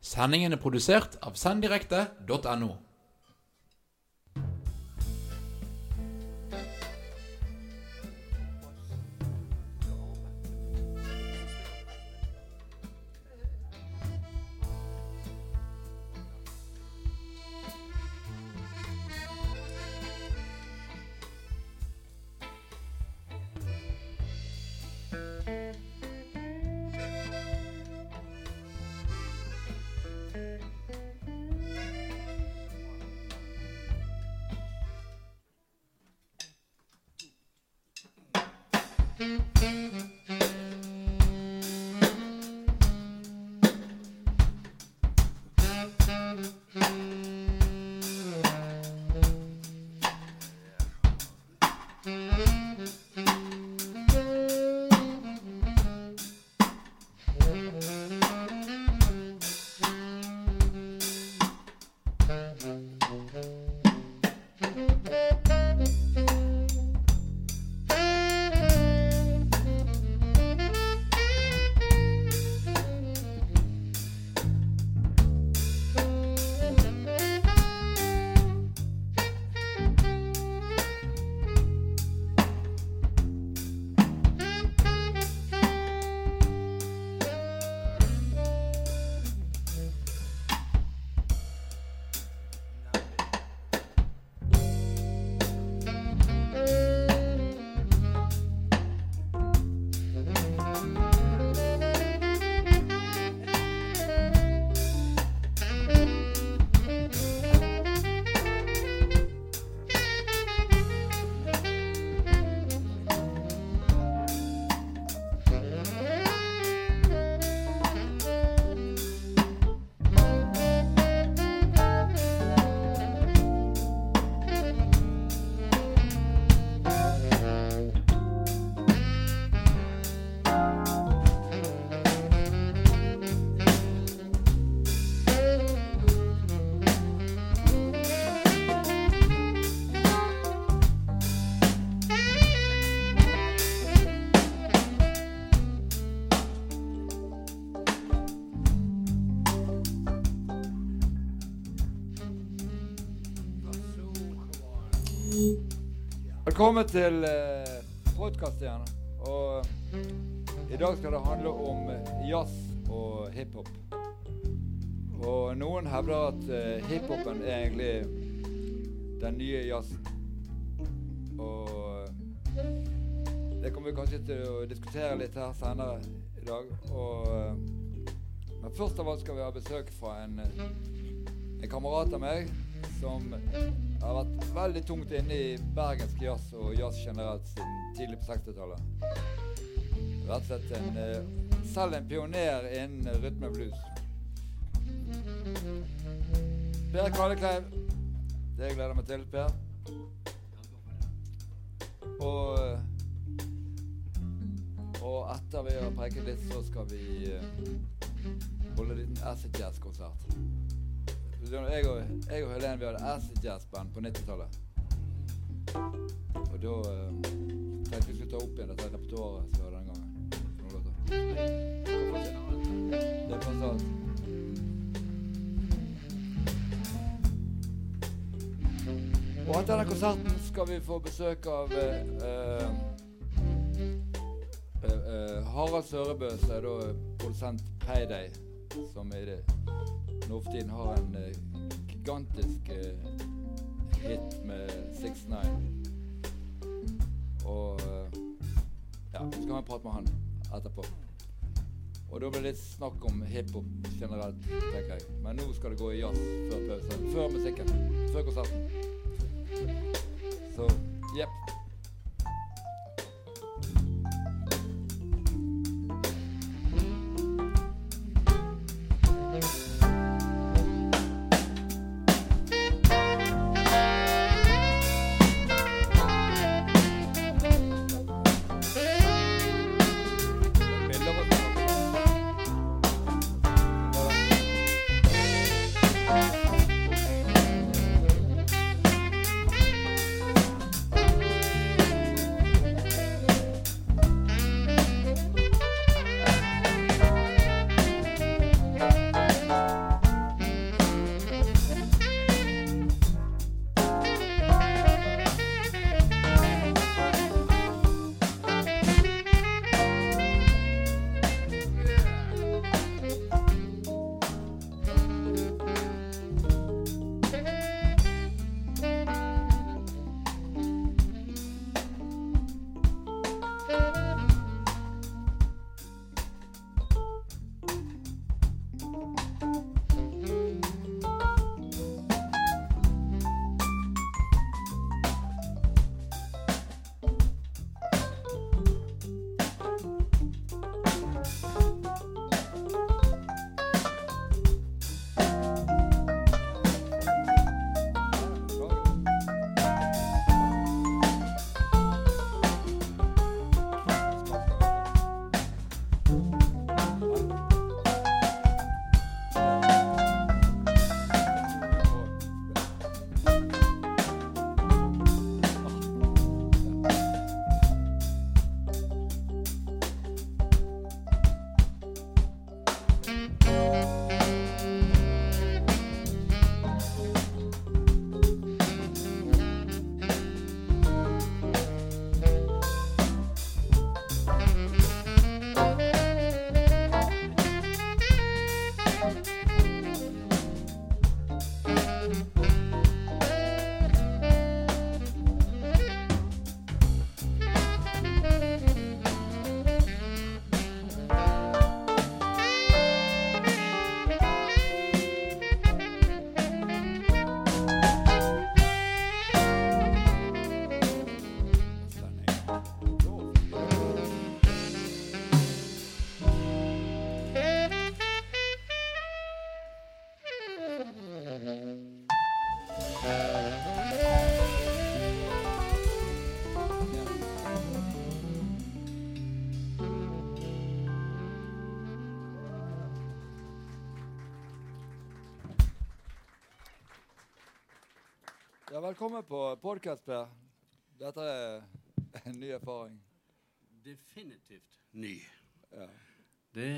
Sendingen er produsert av senddirekte.no. Velkommen til eh, podkast igjen. Og i dag skal det handle om eh, jazz og hiphop. Og noen hevder at eh, hiphopen er egentlig den nye jazzen. Og det kommer vi kanskje til å diskutere litt her senere i dag. Og, eh, men først av alt skal vi ha besøk fra en, eh, en kamerat av meg som har vært veldig tungt inne i bergensk jazz og jazz generelt siden tidlig på 60-tallet. Rett og slett en, uh, selv en pioner innen blues. Per Kvalekleiv. Det gleder jeg meg til, Per. Og, eh, og etter vi har preket litt, så skal vi uh, holde en liten acid jazz-konsert. Jeg og, jeg og Helene vi hadde acid jazz-band på 90-tallet. Og da uh, tenkte vi skulle ta opp igjen dette repertoaret som hadde den gangen. Det er fantastisk. Og etter denne konserten skal vi få besøk av uh, uh, Harald Sørebø, som er da produsent Payday, som er det tiden har en uh, gigantisk uh, hit med 6-9. Og uh, ja, så skal vi prate med han etterpå. Og da blir det litt snakk om hiphop generelt, tenker jeg. Men nå skal det gå i jazz før pausen. Før musikken. Før konserten. Så jepp. Velkommen på podkast, Per. Dette er en ny erfaring. Definitivt ny. Ja. Det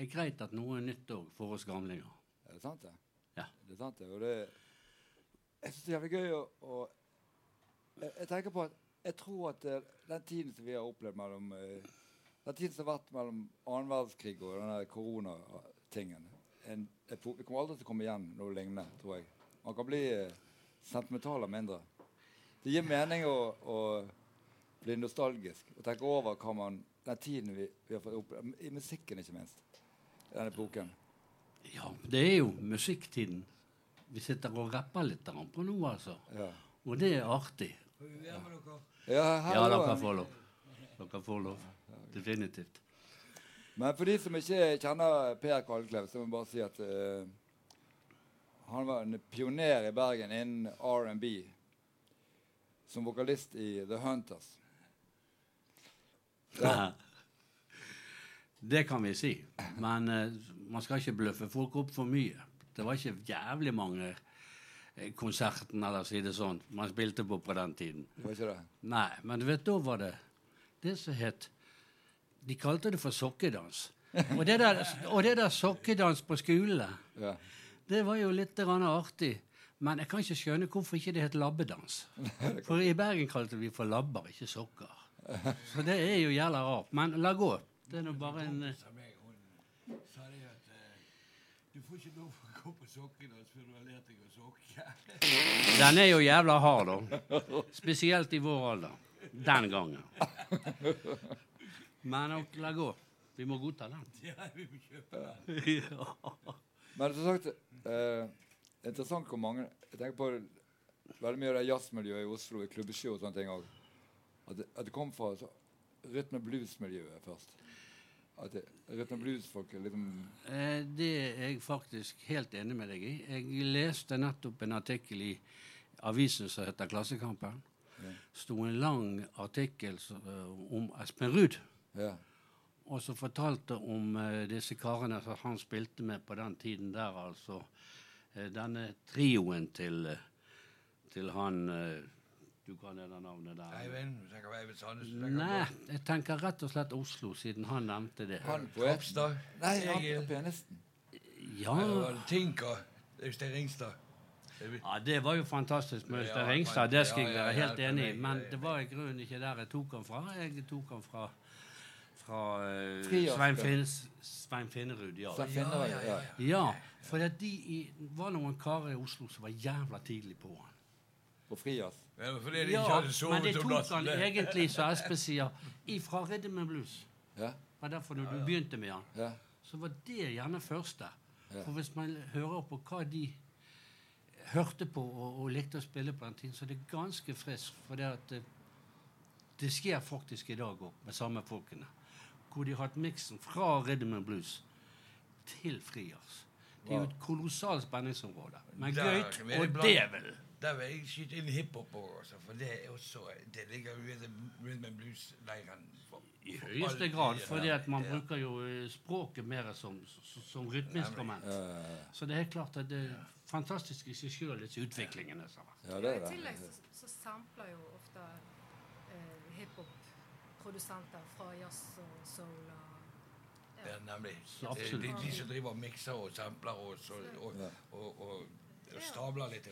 er greit at noe er nytt òg for oss gamlinger. Er det sant, det? Ja. Det er sant, det. Og det Jeg syns det er jævlig gøy å, å jeg, jeg tenker på at jeg tror at eh, den tiden som vi har opplevd mellom eh, Den tiden som har vært mellom annen verdenskrig og denne koronatingen en, Vi kommer aldri til å komme igjen noe lignende, tror jeg. Man kan bli eh, sentimental av mindre. Det gir mening å, å bli nostalgisk og tenke over hva man, den tiden vi, vi har fått oppleve, i musikken ikke minst, i denne epoken. Ja, det er jo musikktiden. Vi sitter og rapper litt på nå, altså. Ja, Og det er artig. ja, Ja, dere får lov. Dere får lov. Definitivt. Men for de som ikke kjenner Per Kalklev, så må jeg bare si at eh, han var en pioner i Bergen innen R&B som vokalist i The Hunters. Ja. Det kan vi si. Men uh, man skal ikke bløffe folk opp for mye. Det var ikke jævlig mange eh, konserten, eller si det sånn, man spilte på på den tiden. Det var ikke det? Nei, men du vet, da var det det som het De kalte det for sokkedans. Og det der, og det der sokkedans på skolen Ja. Det var jo litt artig. Men jeg kan ikke skjønne hvorfor ikke det het labbedans. For i Bergen kalte vi for labber, ikke sokker. Så det er jo jævla rart. Men la gå. Det er nå bare en eh, hun sa det at eh, du får ikke lov å gå på sokkene før du har lært deg å sokke. Den er jo jævla hard, da. Spesielt i vår alder. Den gangen. Men la gå. Vi må godta den. Ja, vi må kjøpe den. ja. Men som sagt, eh, interessant hvor mange Jeg tenker på veldig mye av det jazzmiljøet i Oslo, i klubbesjø og sånne ting òg. At, det- at det kom fra så, rytme blues-miljøet først. At det- rytme blues-folk er liksom Eh, Det er jeg faktisk helt enig med deg i. Jeg leste nettopp en artikkel i avisen som heter Klassekampen. Ja. sto en lang artikkel eh, om Espen Ruud. Ja. Og som fortalte om eh, disse karene som han spilte med på den tiden der, altså. eh, denne trioen til, eh, til han eh, Du kan det navnet der. Eivind, du tenker på Eivind Sandnes? Nei, på jeg tenker rett og slett Oslo, siden han nevnte det. Han Ropstad? Nei, han pianisten. Ja, Tinker. Øystein Ringstad. Ja det var jo fantastisk med Øystein Ja, Ringstad, det skal jeg være helt enig i. Men det var i grunnen ikke der jeg tok han fra. Jeg tok han fra fra Svein Frias, Svein, ja. Finnes, Svein Finnerud, ja. Ja. Ja, for det de i, var noen karer i Oslo som var jævla tidlig på han. På Frias. Ja, men fordi de Ja, ikke hadde men sovet det om tok natten. han det- egentlig, som Espen sier, ifra Rhythm and Blues. Ja. Det var derfor når du begynte med han, ja. så var det gjerne første. Ja. For hvis man hører på hva de hørte på og, og likte å spille på den tiden, så er det ganske friskt. For det, at det, det skjer faktisk i dag òg, med samme folkene. Hvor de har hatt miksen fra Rhythm and Blues til frijazz. Det er jo et kolossalt spenningsområde. Men gøyt gøy, og iblant- det vel. Der vil jeg skyte inn hiphop òg, for det er også Det ligger jo i rhythm and blues-leiren. I høyeste grad, fordi at man Ja. bruker jo eh, språket mer som, som, som rytmeinstrument. Ja. Så det er klart at det er fantastisk i seg sjøl, disse utviklingene. som har vært. ja, det er I tillegg så, så sampler jo hiphop-produsenter fra jazz og soul og Ja, nemlig. Det, det er de som driver og mikser og sampler og, så, og, og, og, og stabler litt.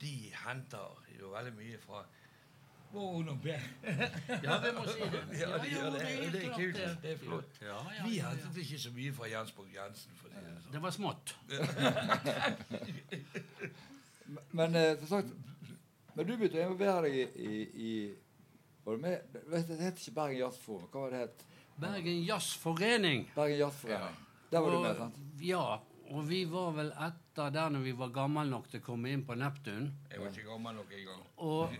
De henter jo veldig mye fra vår ungdom. Ja, vi må si det. Ja, de gjør det, det er kult. Det er flott. Ja, ja, Vi ja, ja. hentet ikke så mye fra Jensborg Jensen. For det sånn. Det var smått. Men men, sagt Men du begynte å involvere deg i, i, i var du med, vet, Det het ikke Bergen Jazzforum. Hva var det het? Bergen Jazzforening. Bergen Jazzforening. Der var du med, sant? Ja, og vi var vel etter der når vi var gammel nok til å komme inn på Neptun. Jeg var ikke gammel nok engang. Og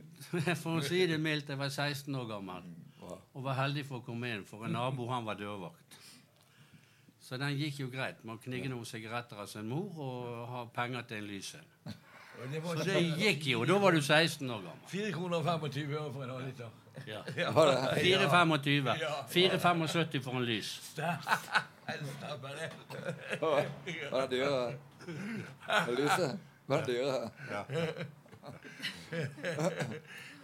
for å si det mildt, jeg var 16 år gammel og var heldig for å komme inn, for en nabo han var dørvakt. Så den gikk jo greit med å knigge noen sigaretter av sin mor og ha penger til en lys Så det gikk jo. Da var du 16 år gammel. 4 kroner og 25 øre for en halvliter. Ja. Var 4,25. Ja. 4,75 for en lys. Stemmer det. er det dyre? Lyset? Hva er Var det dyre?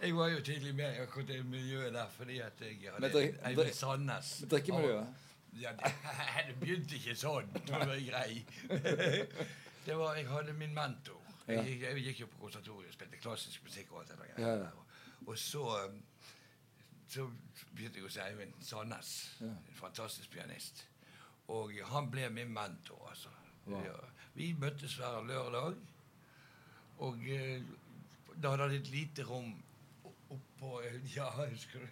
jeg var jo tidlig med i akkurat det miljøet der fordi at jeg hadde drikk- Sandnes. Drikkemiljøet? Ja, det, det begynte ikke sånn. Det var grei. Det var, jeg hadde min mentor. Jeg, Ja. gikk- jeg gikk jo på konservatoriet og spilte klassisk musikk. Og alt det der. Ja, og, Og så, um, så begynte jeg hos Eivind Sandnes. Ja. En fantastisk pianist. Og han ble min mentor, altså. Vi møttes hver lørdag. Og eh, da hadde han et lite rom oppå Ja, husker du?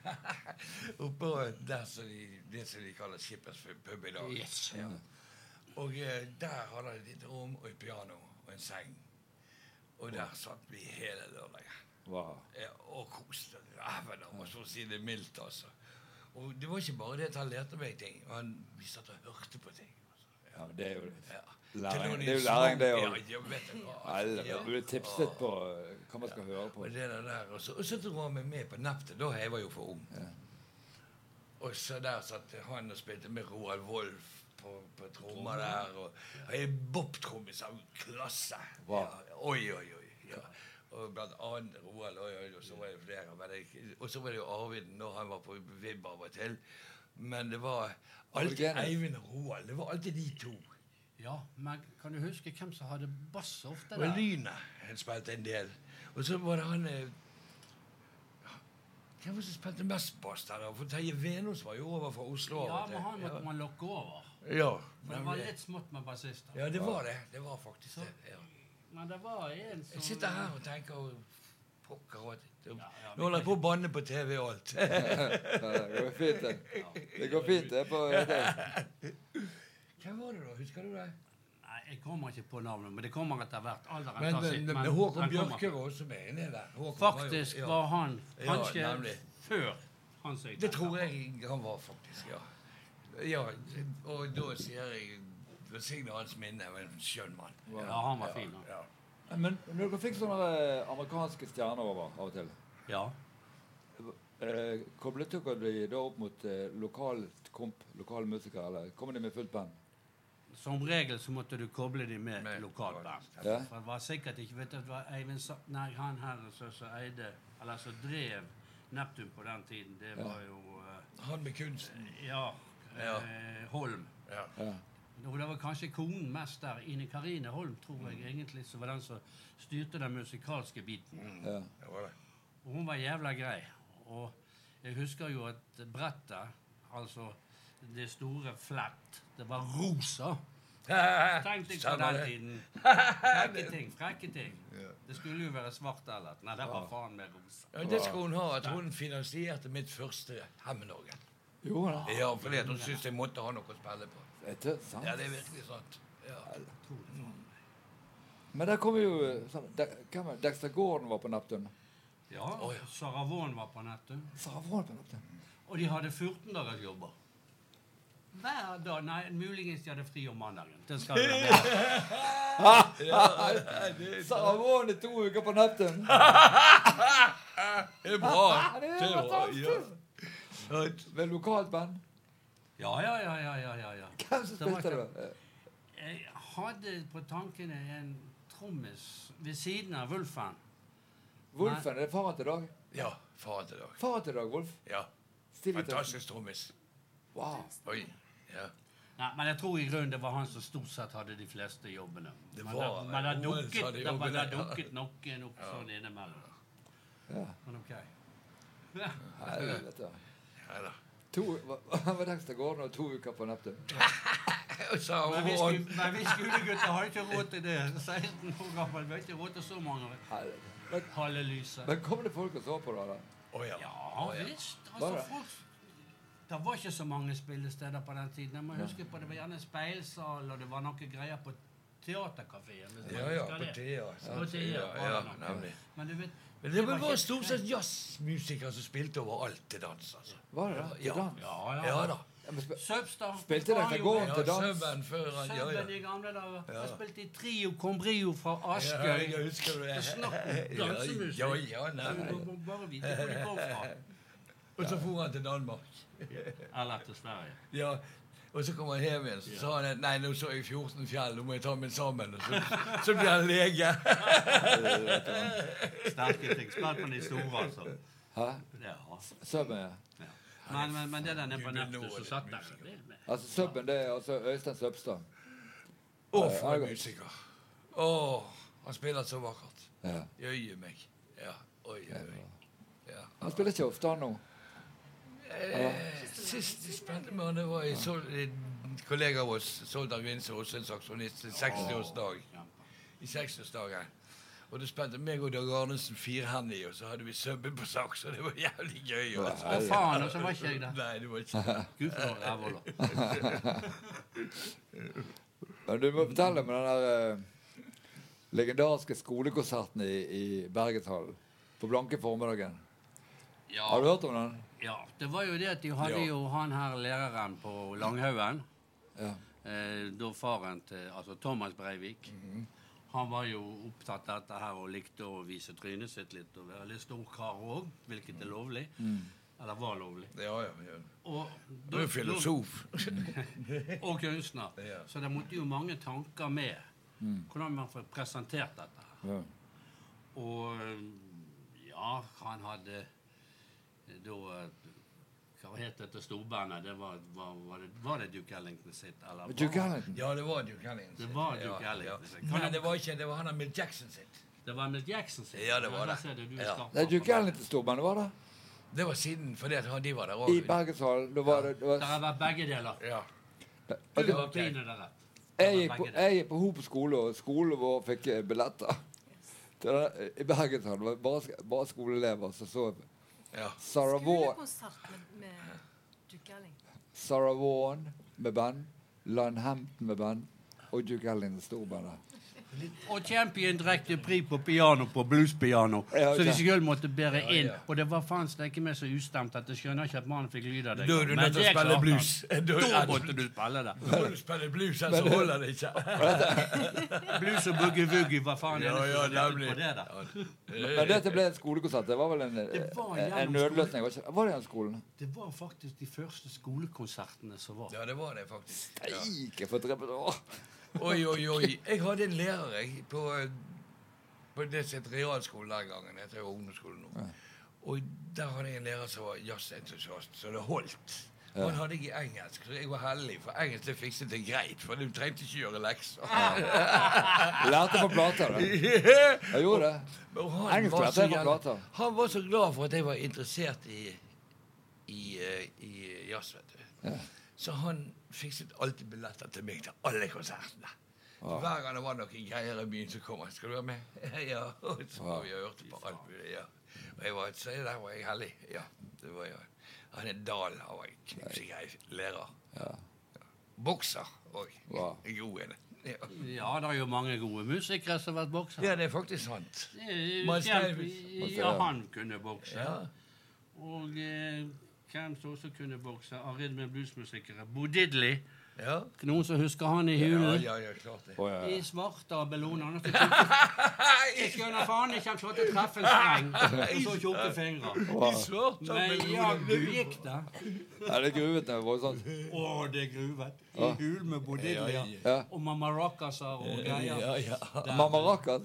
oppå der som de, det som de kaller Skippers pub i dag. Yes. Ja. Og eh, der hadde han et lite rom og et piano og en seng. Og der satt vi hele lørdagen. Wow. Ja, og koste ræven av oss, for å si det mildt, altså. Og det var ikke bare det at han lærte meg ting. Han, vi satt og hørte på ting. Altså. Ja, men det er jo Ja. Læring. Det er jo læring, det Ja, òg. ja, du blir tipset på eh, hva man skal høre på. Og det der. Og så, og så dro han meg med på Neptet. Da jeg var jo for ung. Ja. Og så der satt han og spilte med Roald Wolf på, på trommer der. Og, og en bobtrommis av klasse. Wow. Ja, oi, oi, oi. Ja. Og blant annet Roald, oi, oi, og så var det flere. Men jeg, og så var det jo Arvid når han var på vibb av og til. Men det var alltid Eivind og Roald. Det var alltid de to. Ja, men kan du huske hvem som hadde bass ofte Og der? Lynet han spilte en del. Og så var det han eh, Hvem var det som spilte mest bass der? For Terje Venås var jo over fra Oslo. Ja, men han måtte man lokke over. Ja, For det var litt smått med bassister. ja, det var det. Det var faktisk det. Ja. Men det var en som Jeg sitter her og tenker og Pokker og Ja, ja, Nå holder jeg på å banne på TV og alt. Ja, det går fint, det. Det går fint, det. På, det. Hvem var det, da? Husker du det? Nei, jeg kommer ikke på navnet, men det kommer etter hvert. Alderen Men, tar sitt. men, men men Håkon. Bjørke var også med inni der. Håkon Faktisk jo- ja. var han kanskje før Hans som Det tror jeg han var, faktisk. Ja. Ja og da sier jeg Velsigne hans minne. En skjønn mann. Ja, han var fin, Ja. Ja. Men når dere fikk sånne eh, amerikanske stjerner over av og til, Ja. eh, koblet dere de da opp mot eh, lokalt komp, lokale musikere, eller kommer de med fullt band? Som regel så måtte du koble dem med, Med lokalt lokalt, band. ja. For det var sikkert ikke vet du, det var Eivind Sa Nei, han her som eide Eller som drev Neptun på den tiden, det Ja. var jo uh, Han med kunsten. Ja. Ja. Eh, Holm. Ja. Ja. Og det var kanskje konen mest der. Ine Karine Holm, tror Mm. jeg egentlig, som var den som styrte den musikalske biten. ja. Det var det. Og hun var jævla grei. Og jeg husker jo at brettet, altså det store flett, det var rosa. Tenk deg på den tiden. Frekke ting. frekke ting. Det skulle jo være svart eller Nei, det var faen meg rosa. Ja, det skal hun ha, at hun finansierte mitt første Hemmenorgel. Jo da. Ja, fordi at hun syntes jeg måtte ha noe å spille på. Er det sant? Ja, det er virkelig sant. Ja. Meg. Men der kommer jo sånn, er- Dexter Gordon var på Neptun. Ja, oh, ja. Sarah Vaughan var på Neptun. Sarah Vaughan på Neptun. Og de hadde 14 dager jobber. Hver dag. Nei, muligens de hadde fri om mandagen. Det skal jo være. Sarah Vaughan i to uker på Neptun! Det er bra. det er Det er bra. Ja. Ja. Med lokalt band. Ja, ja, ja, ja, ja, ja, ja. Hvem som spilte du? Jeg hadde på tankene en trommis ved siden av Wulfen. Wulfen er det faren til Dag? ja, faren til Dag. Faren til Dag, Wolf? Ja. Fantastisk trommis. Wow. Oi. Ja. Nei, men jeg tror i grunnen det var han som stort sett hadde de fleste jobbene. Det var- men det noen dukket, som hadde det, var- ja. dukket noen opp sånn innimellom. Ja. Men ok. Helvete. Ja da. To, hva var Dexter Gordon og to uker på Neptun? Så Men vi, hun skulle, men vi skolegutter har ikke råd til det. 16 år gammel. Vi har ikke råd til så mange Helvete. Men, kom det folk og så på det? da? Oh, ja. Ja visst. Var Altså, det? folk Det var ikke så mange spillesteder på den tiden. Jeg må huske på Det var gjerne speilsal, og det var noen greier på Teaterkafeen. Ja, ja, på det. Thea. Ja, det nemlig. Men du vet Men det var stort sett jazzmusikere som spilte overalt til dans. altså. Var det det? Ja. Ja, ja. Ja da. Søbstad. sp-. Spilte dette gården til dans? Sømmen før han Ja, ja. I gamle dager. Ja. Jeg spilte i Trio Combrio fra Ja, jeg husker det. Snakk om dansemusikk. Ja, ja, nei. Du må bare vite hvor de kom fra. Og så for han til Danmark. Eller til Sverige. Ja, Og så kommer han hjem igjen, så sa han at nei, nå så jeg 14 fjell, nå må jeg ta meg sammen. Og så, så blir han lege. Sterke ting. Spill på de store, altså. Hæ? Ja. Subben, ja. ja. Men, men, men det der nede på nettet er som satt der Altså, Subben, det er altså Øystein Søbstad. Å, for en musiker. Å, han spiller så vakkert. Ja. Jøye meg. Ja. Oi, oi, oi. Ja. Han spiller ikke ofte, han nå. Eh, sist det var jeg så, en kollega av oss, Soldan Windsor, også en saksonist, 60-årsdag. I 60-årsdagen. Og da spilte meg og Dag Arnesen firhendig, og så hadde vi subben på saks, og det var jævlig gøy. Ja. Altså. Å, faen, og så var ikke jeg der. Nei, det var ikke Gud for noen rævhåler. Men du må fortelle om den der uh, legendariske skolekonserten i, i Bergenshallen på blanke formiddagen. Ja. Har du hørt om den? Ja, det var jo det at de hadde Ja. jo han her læreren på Langhaugen. Ja. Eh, da faren til altså Thomas Breivik. Han var jo opptatt av dette her og likte å vise trynet sitt litt og være litt stor kar òg, hvilket er lovlig. Eller var lovlig. Ja, ja. ja. Og, Du er filosof. og kunstner. Ja. Så det måtte jo mange tanker med. Hvordan man får presentert dette. her. Ja. Og ja, han hadde da eh, Hva het dette storbandet? Det var, var, var, det, var det Duke Ellington sitt? Eller Duke Ellington. Ja, det var Duke Ellington. Det var. Duke Ja, Ellington ja. sitt. Kan Nei, det var ikke det. var han av Mill Jackson sitt. Det var Milt Jackson sitt? Ja, det var det. du, er Ja. Det er Duke det. Ellington-storbandet, var det? Det var siden, fordi at de var der I òg. Bergenshallen. Da var det, det var, har vært begge deler. Ja. Du Ok, var pinadø rett. jeg, Det gikk på, jeg gikk på Hop skole, og skolen vår fikk eh, billetter. Til den, I Bergenshallen. Det var bare, bare skoleelever som så ja. Sarah Vaughan, med, med Sarah Vaughan med band, Lan Hampton med band og Duke Ellington storbandet. Og Champion drekte pri på piano på bluespiano. Ja, Så de sjøl måtte bære inn. ja. Og det var faen steike meg så ustemt at jeg skjønner ikke at mannen fikk lyd av det. Da er du Men nødt til å det spille blues. Da Da måtte du spille det. Når du spiller blues, her, så holder det ikke. Blues og boogie-woogie, hva faen er Ja, det ja, som er på det da? Men dette ble en skolekonsert. Det var vel en, Det var en, nødløsning? Var, ikke, var det gjennom skolen? Det var faktisk de første skolekonsertene som var. Ja, det var det faktisk. Ja. Steike, for et repertoar! Oi, oi, oi. Jeg hadde en lærer jeg, på, eh, på det som het realskolen den gangen. Det heter jo ungdomsskolen nå. Og der hadde jeg en lærer som var jazzentusiast, så det holdt. Og han hadde jeg i engelsk, så jeg var heldig, for engelsk det fikset jeg greit. For du trengte ikke gjøre lekser. Lærte på plater, da. Jeg gjorde det. Og han Engelsk var lærte så jeg på plater. Han var så glad for at jeg var interessert i, i, eh, i jazz, vet du. Ja. Så han fikset alltid billetter til meg til alle konsertene. Så Hver gang det var noen greier i byen, så kom han. 'Skal du være med?' ja. Og så ah. vi og hørte på alt mulig. ja. Og jeg var, så der var jeg heldig. Ja, det var jeg. Han er Dahl, han var en knipsegrei lærer. Ja. Bokser òg. Wow. God en. Ja. Ja, det er jo mange gode musikere som har vært boksere. ja, det er faktisk sant. Ja, han kunne bokse. Ja. Og eh, hvem som også kunne bokse? Arytme bluesmusikere. Bo Diddley. Ja. Noen som husker han i Ja, hulen? ja, ja, klart det. Å, ja, I svarte ikke- Jeg skjønner faen ikke han klarte å treffe en streng med så tjukke fingre. Svarte Men jaggu gikk det. ja, det gruvet meg sånn? Å, det er gruvet. I Ja. hul med Bo Diddley. Ja, ja. Ja. Og Mamma Rockaser og greier. Ja, ja. Mamma Rakat.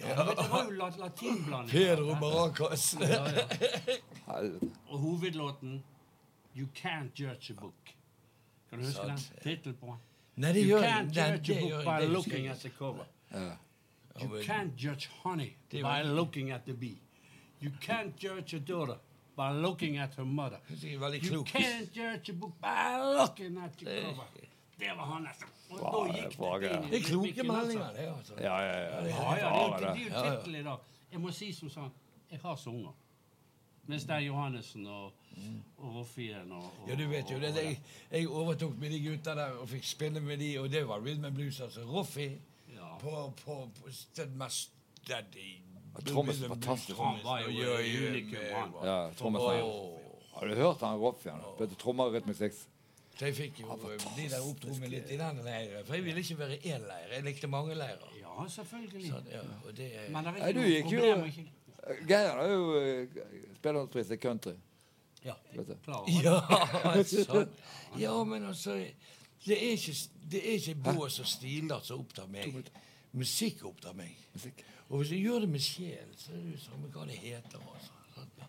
Ja, det var jo lat latinblanding. Pedro Maracas. Ja, ja. Og hovedlåten You Can't Judge a Book. Kan du huske den? Sant. Tittelen på den? Det You gjør can't den, judge a book gjør- by det looking at the cover. Ja. Ja, You men- can't judge honey by var- looking at the bee. You can't judge a daughter by looking at her mother. Det er veldig You can't judge a book by looking at the cover. Det var han, altså. Og da er gikk det inn i Det er kloke rytmikken, altså. meldinger, det, altså. Ja, ja, ja. Ja, ja, det er jo- det er jo Ja, ja. tittelen i dag. Jeg må si som sånn, jeg har sunget. det er Johannessen og, og Roffien og, og Ja, du vet jo det. Jeg, jeg overtok med de gutta der og fikk spille med de, og det var rhythm and blues. altså. Roffi Ja. på, på, på den mest steady Og Trommisen fantastisk. Han var jo unikum. Ja. Har du hørt han Roffien? Vet du, Trommer i Rytmic Six? Så jeg fikk jo de der oppdro meg litt i den leiren. For jeg ville ikke være én leir. Jeg likte mange leirer. Ja, selvfølgelig. Så, ja, og det er Men det er Nei, ikke du noe problem. Ikke... Geir har jo eh, spellemannspris i country. Ja, det. Ja, sånn. Ja, men altså Det er ikke, det er ikke bås og stiler som opptar meg. Musikk opptar meg. Musikk. Og hvis du gjør det med sjel, så er det jo samme hva det heter. Altså.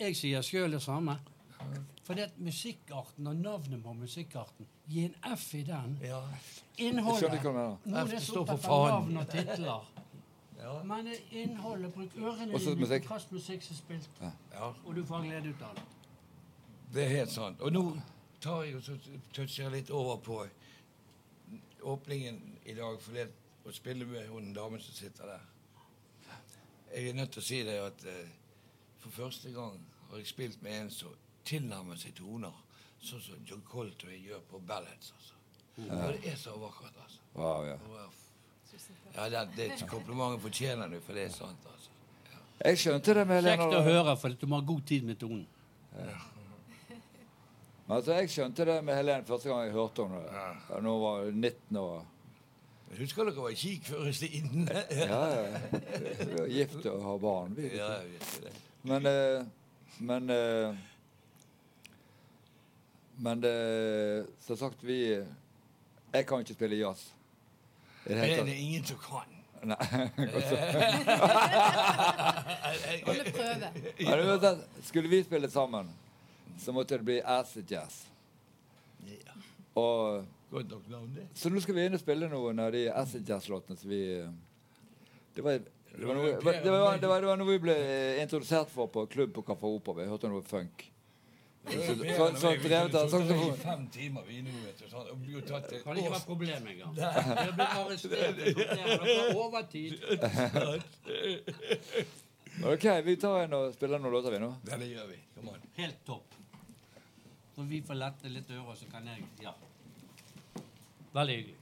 Jeg sier sjøl det samme. For det at musikkarten og navnet på musikkarten Gi en F i den. Ja. Jeg Innholdet skjønner hva du mener. Noen F er står så for opptatt av faen. navn og titler. Ja. Men er innholdet Bruk ørene dine musikk. på hvilken musikk som er spilt, ja. og du får glede ut av det. Det er helt sant. Og nå tar jeg og så toucher jeg litt over på åpningen i dag for det å spille med hun damen som sitter der. Jeg er nødt til å si det at eh, for første gang har jeg spilt med en som tilnærmer seg toner, sånn som John Coltrane gjør på ballads. Altså. Og det er så vakkert, altså. Wow, ja. Ja, det, det komplimentet fortjener du, for det er sant, altså. Jeg skjønte det med Kjekt å høre, for du må ha god tid med tonen. Men altså, jeg skjønte det med Helene første gang jeg hørte henne. Ja. var hun 19 år. Husker dere var kikk før i tiden? Ja, ja. Vi var gift og har barn. Vi. ja, jeg vet det. Men eh, Men eh, Men eh, som sagt, vi Jeg kan ikke spille jazz. Det Det er det ingen som kan. Nei. Alle prøver. Skulle vi spille sammen, så måtte det bli acid jazz. Og, så nå skal vi inn og spille noen av de acid jazz-låtene som vi eh, det var, det, var noe, det, var, det, var, det, var, noe vi ble eh, introdusert for på klubb på Kaffe Opera. Vi hørte noe funk. Så, så, så sånn, saksofon. fem timer vi nå, vet du. Sånn, og vi tatt det Kan ikke være problem engang. Jeg blir arrestert dere på overtid. OK, vi tar en og spiller noen låter, vi nå. Ja, det gjør vi. Kom an. Helt topp. Når vi får lette litt ører, så kan jeg Ja. Veldig hyggelig.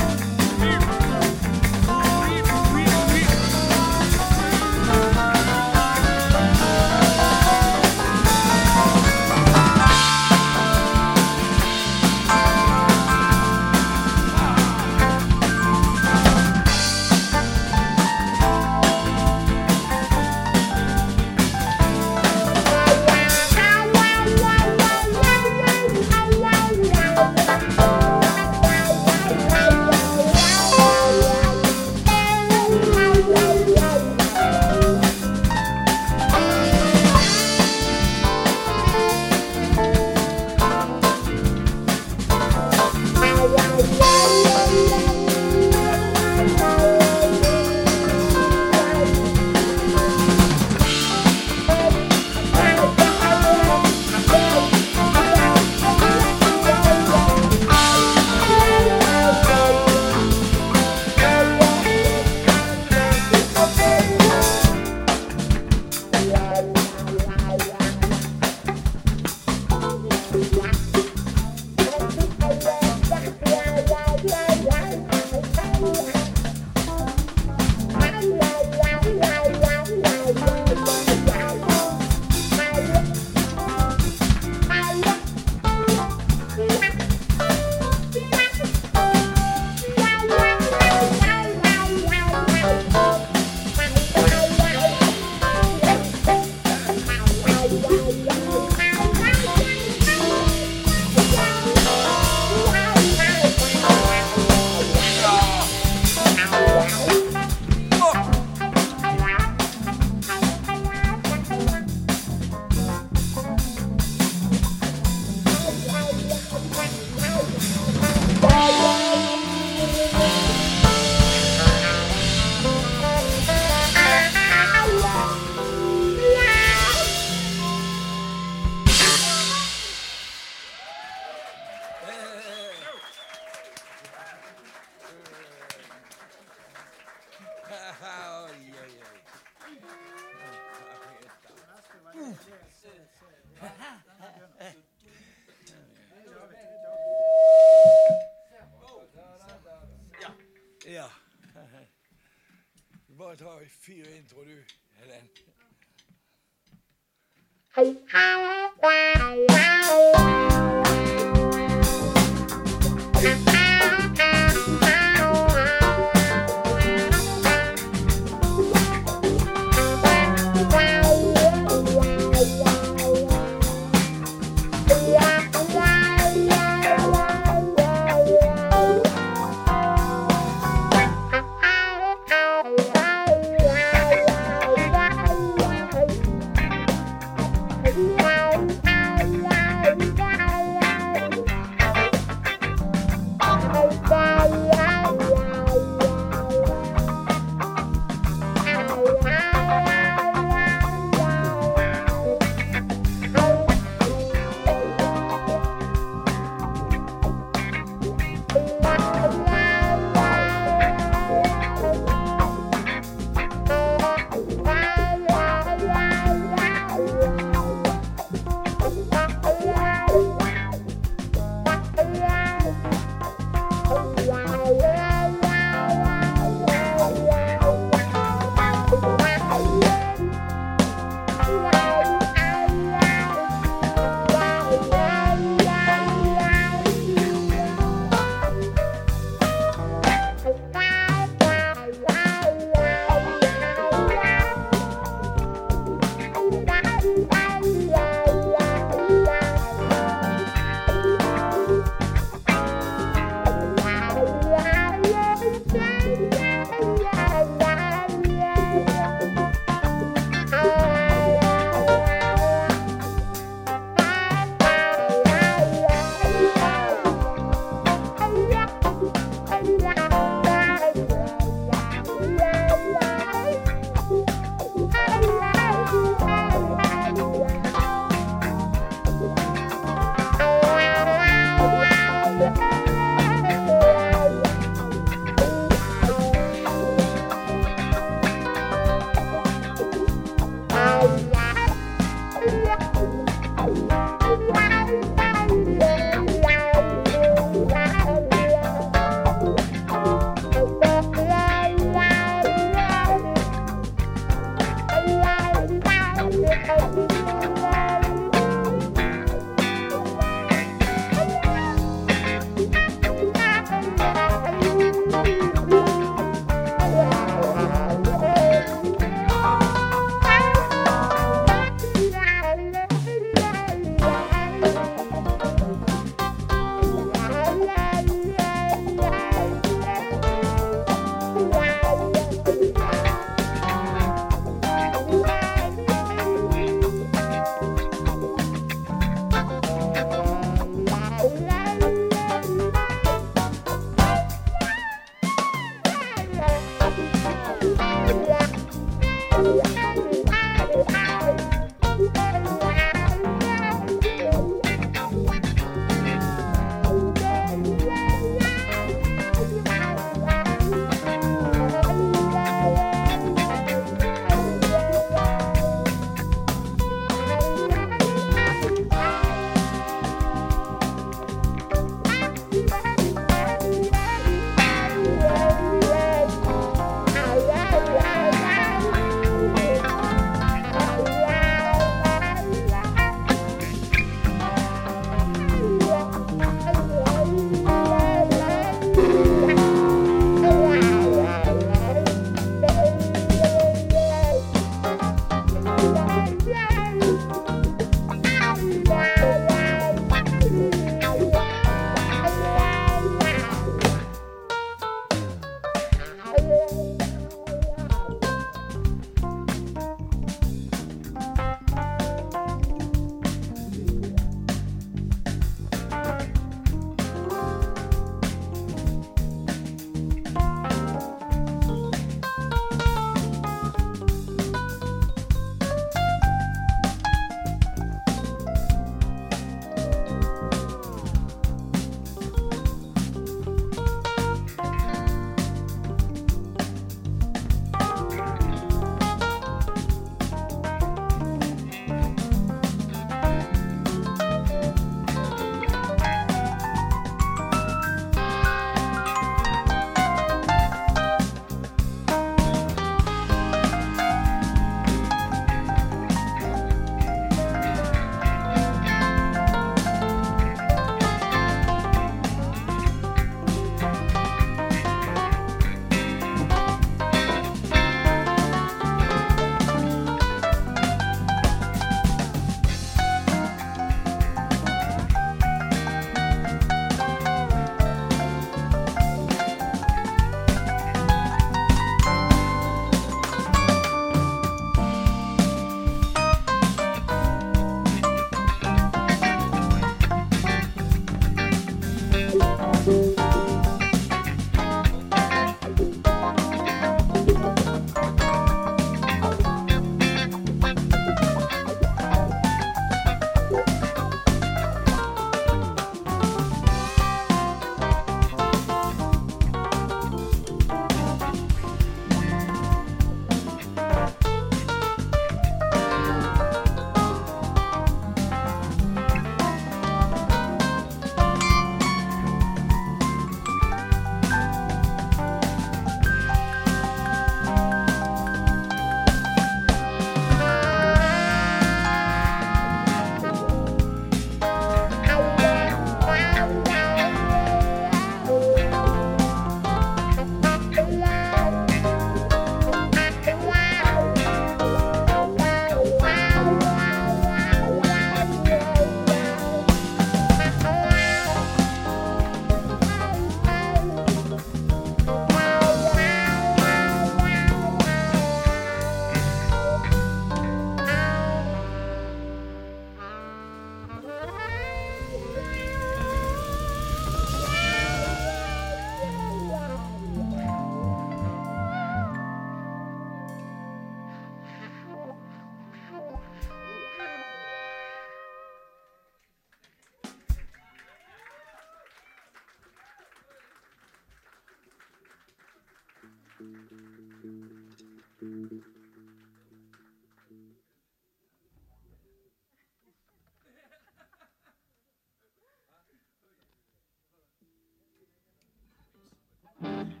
Mm-hmm.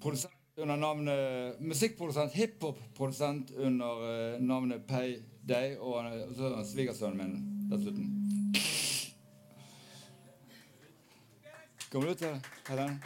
Produsent under navnet Musikkprodusent, hiphop-produsent under eh, navnet Payday, og så han svigersønnen min dessuten. Kommer du til Helen?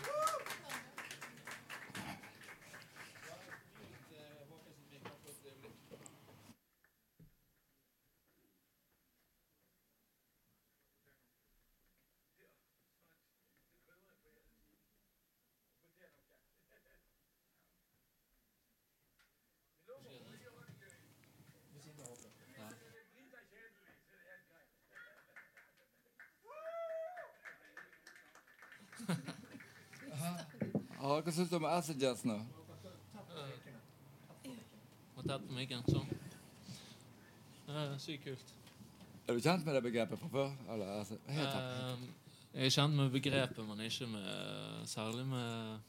Ja, hva syns du om acid jazz nå? Må tett på mikken. Sånn. Sykt kult. Er du kjent med det begrepet fra før? Eller, altså. Eh, jeg er kjent med begrepet, men ikke med særlig med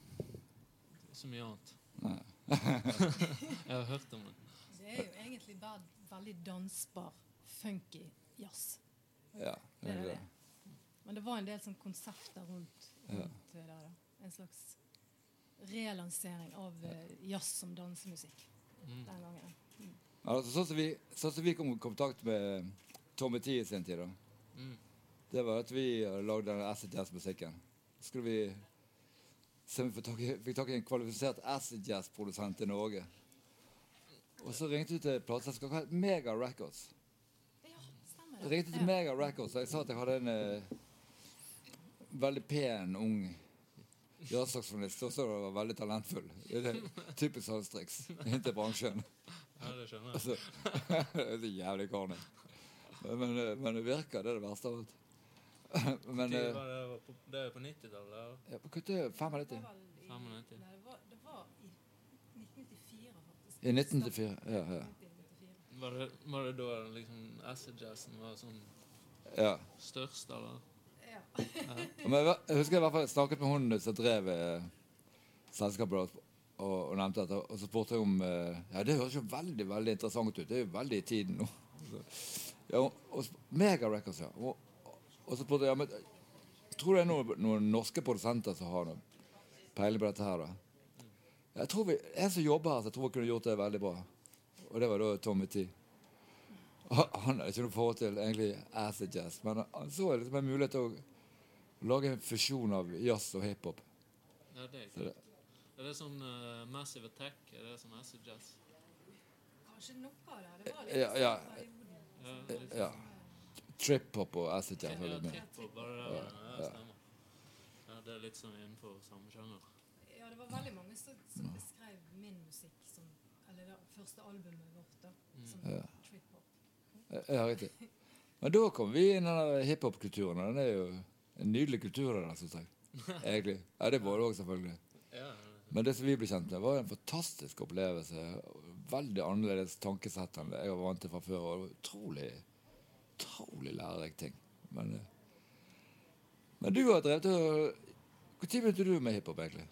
så mye annet. Jeg har hørt om det. Det er jo egentlig bare veldig dansbar, funky jazz. Ja, Det er det. Men det var en del sånn konsepter rundt, Ja. det der. da. En slags relansering av eh, jazz som dansemusikk Mm. den gangen. Altså, sånn som vi, sånn som vi kom i kontakt med Tommy Tee i sin tid, da. Mm. det var at vi lagde den acid jazz-musikken. Så skulle vi se om vi fikk tak i, en kvalifisert acid jazz-produsent i Norge. Og så ringte vi til plateselskapet Mega Records. Ja, stemmer Jeg ringte til Mega Records og jeg sa at jeg hadde en eh, veldig pen, ung jazzsaksofonist og så var veldig talentfull. Det er det typisk sånn inntil inn bransjen. Ja, det skjønner jeg. Altså, det er så jævlig corny. Men, eh, men det virker, det er det verste av alt. Men Tid eh, var det, var på, det er på 90-tallet? eller? ja, på kutte 95. Det var i, 95. nei, det var, det var i 1994, faktisk. I 1994. Ja, ja. Var det, var det da liksom acid-jazzen var sånn ja. størst, eller? Men jeg, jeg husker jeg i hvert fall snakket med hun som drev eh, selskapet, og, og nevnte dette. Og så spurte jeg om eh, Ja, det høres jo veldig veldig interessant ut. Det er jo veldig i tiden nå. Ja, og, og, Mega Records, ja. Og, og så spurte jeg ja, men, Tror du det er noen, noen norske produsenter som har noe peiling på dette her, da? Jeg tror vi, En som jobber her, så jeg tror kunne gjort det veldig bra. Og det var da Tommy T. Han hadde ikke noe forhold til egentlig acid jazz, men han så liksom en mulighet til å lage en fusjon av jazz og hiphop. Ja, det er kult. Er det sånn uh, Massive Attack? Er det sånn acid-jazz? Kanskje noe av det. Det var litt Ja, ja. sånn. Ja, Ja. Trip-hop og acid jazz. Ja, trip-hop, var det det? Ja, stemmer. Ja, det er litt sånn innenfor samme sjanger. Ja, det var veldig mange som, som beskrev min musikk som Eller det første albumet vårt, da. Som Ja. trip-hop. Ja, riktig. Men da kom vi inn i den hiphop-kulturen. Den er jo en nydelig kultur, der, syns jeg. Egentlig. Ja, det var det òg, selvfølgelig. Men det som vi ble kjent med, var en fantastisk opplevelse. Veldig annerledes tankesett enn det jeg var vant til fra før. Og det var utrolig, utrolig lærerik ting. Men, eh, men du har drevet og Når begynte du med hiphop, egentlig?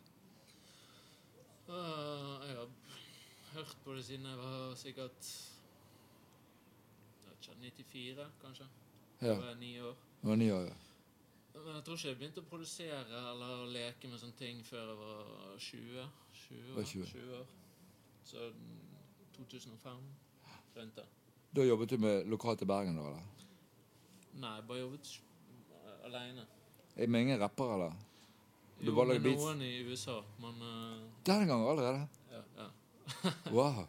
Uh, jeg har hørt på det siden jeg var sikkert jeg vet ikke, 94, kanskje. Ja. Jeg var ni år. Jeg var ni år, ja. Men jeg tror ikke jeg begynte å produsere eller å leke med sånne ting før jeg var 20. 20 Var år. 20. 20 år. Så mm, 2005 rundt det. Da jobbet du med lokalt i Bergen, da? eller? Nei, jeg bare jobbet aleine. Med ingen rappere, eller? Du Jo, med noen i USA, men uh, Den gangen allerede? ja, ja. Wow.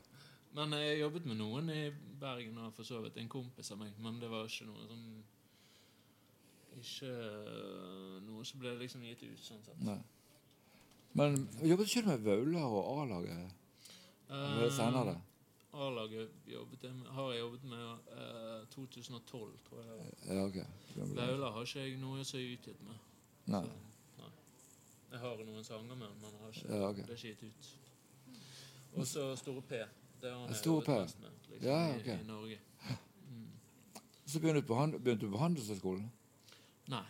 Men jeg jobbet med noen i Bergen og for så vidt en kompis av meg. Men det var ikke noe sånn Ikke øh, noe som ble liksom gitt ut, sånn sett. Nei. Men jobbet ikke du med Vaular og A-laget? uh, senere? Eh, A-laget har jeg jobbet med uh, 2012, tror jeg. Ja, ok. Vaular har ikke jeg noe som er utgitt med. Nei. Så, nei. Jeg har noen sanger med, men har ikke, Ja, okay. det er ikke gitt ut. Og så Store P. Det har han jobbet P. mest med liksom, Ja, i, i Norge. Så begynte du på, hand- begynte du på Handelshøyskolen? Nei.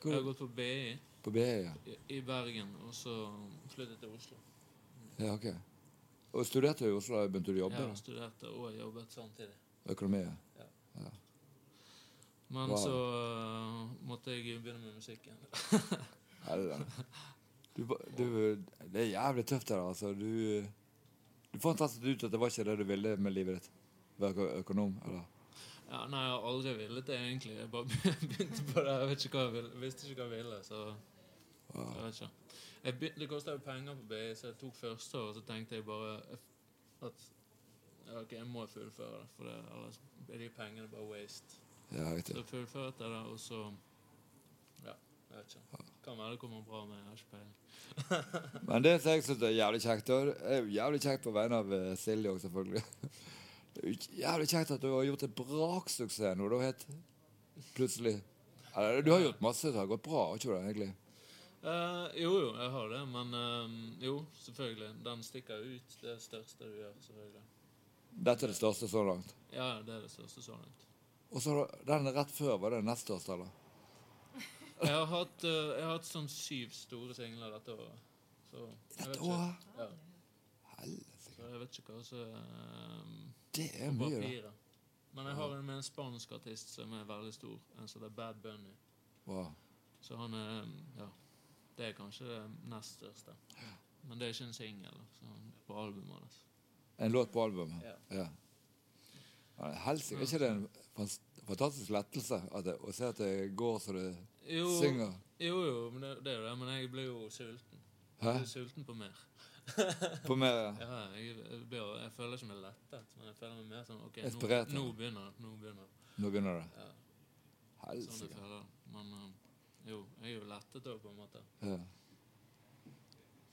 Hvor- Jeg har gått på BI. På BI, ja. i- i Bergen, og så flyttet til Oslo. ja ok. Og studerte i Oslo begynte du å jobbe? Jeg studerte og jobbet samtidig. Økonomi, ja. ja. Men Wow. så uh, måtte jeg begynne med musikken. Helvete. Du, du, det er jævlig tøft her, altså. Du, du fant ut at det var ikke det du ville med livet ditt? Være økonom, eller? Ja, nei, jeg har aldri villet det, egentlig. Jeg bare begynte på det. Jeg vet ikke hva jeg ville, visste ikke hva jeg ville, så jeg vet ikke. Jeg begynte, det kosta jo penger på BI, så jeg tok første år, og så tenkte jeg bare at ok, jeg må fullføre det, for det, ellers blir de pengene bare waste. Ja, riktig. Så fullførte jeg det, og så Ja, jeg vet ikke. Kan være det kommer bra med, jeg har ikke peiling. Men det som jeg syns er jævlig kjekt, det er jo jævlig kjekt på vegne av eh, Silje òg, selvfølgelig Det er jo jævlig kjekt at du har gjort en braksuksess nå, da, helt plutselig. Eller, du har gjort masse som har gått bra, har ikke du det, egentlig? Uh, jo, jo, jeg har det, men uh, jo, selvfølgelig. Den stikker ut det største du gjør, selvfølgelig. Dette er det største så langt. Ja, det er det største så langt. Og så den rett før, var det nest største, eller? Jeg har hatt, uh, jeg har hatt sånn syv store singler dette året. Så Dette året? Ja, Helsike. Så jeg vet ikke hva som er Det er på mye, da. papiret. Men jeg har en med en spansk artist som er veldig stor. En som heter Bad Bunny. Wow. Så han er Ja. Det er kanskje det nest største. Men det er ikke en singel på albumet hans. En låt på albumet? Ja. Ja. Helsing, Er ikke det en fantastisk lettelse at det, å se at det går så det Jo, synger? jo, jo men det, det er jo det. Men jeg blir jo sulten. Hæ? Jeg blir sulten på mer. På mer ja. Ja, jeg, jeg, blir, jeg føler ikke meg lettet, men jeg føler meg mer sånn OK, nå, nå begynner det. Nå begynner det. Nå begynner det. Ja, sånn jeg føler det. Men eh, jo, jeg er jo lettet òg, på en måte. Ja.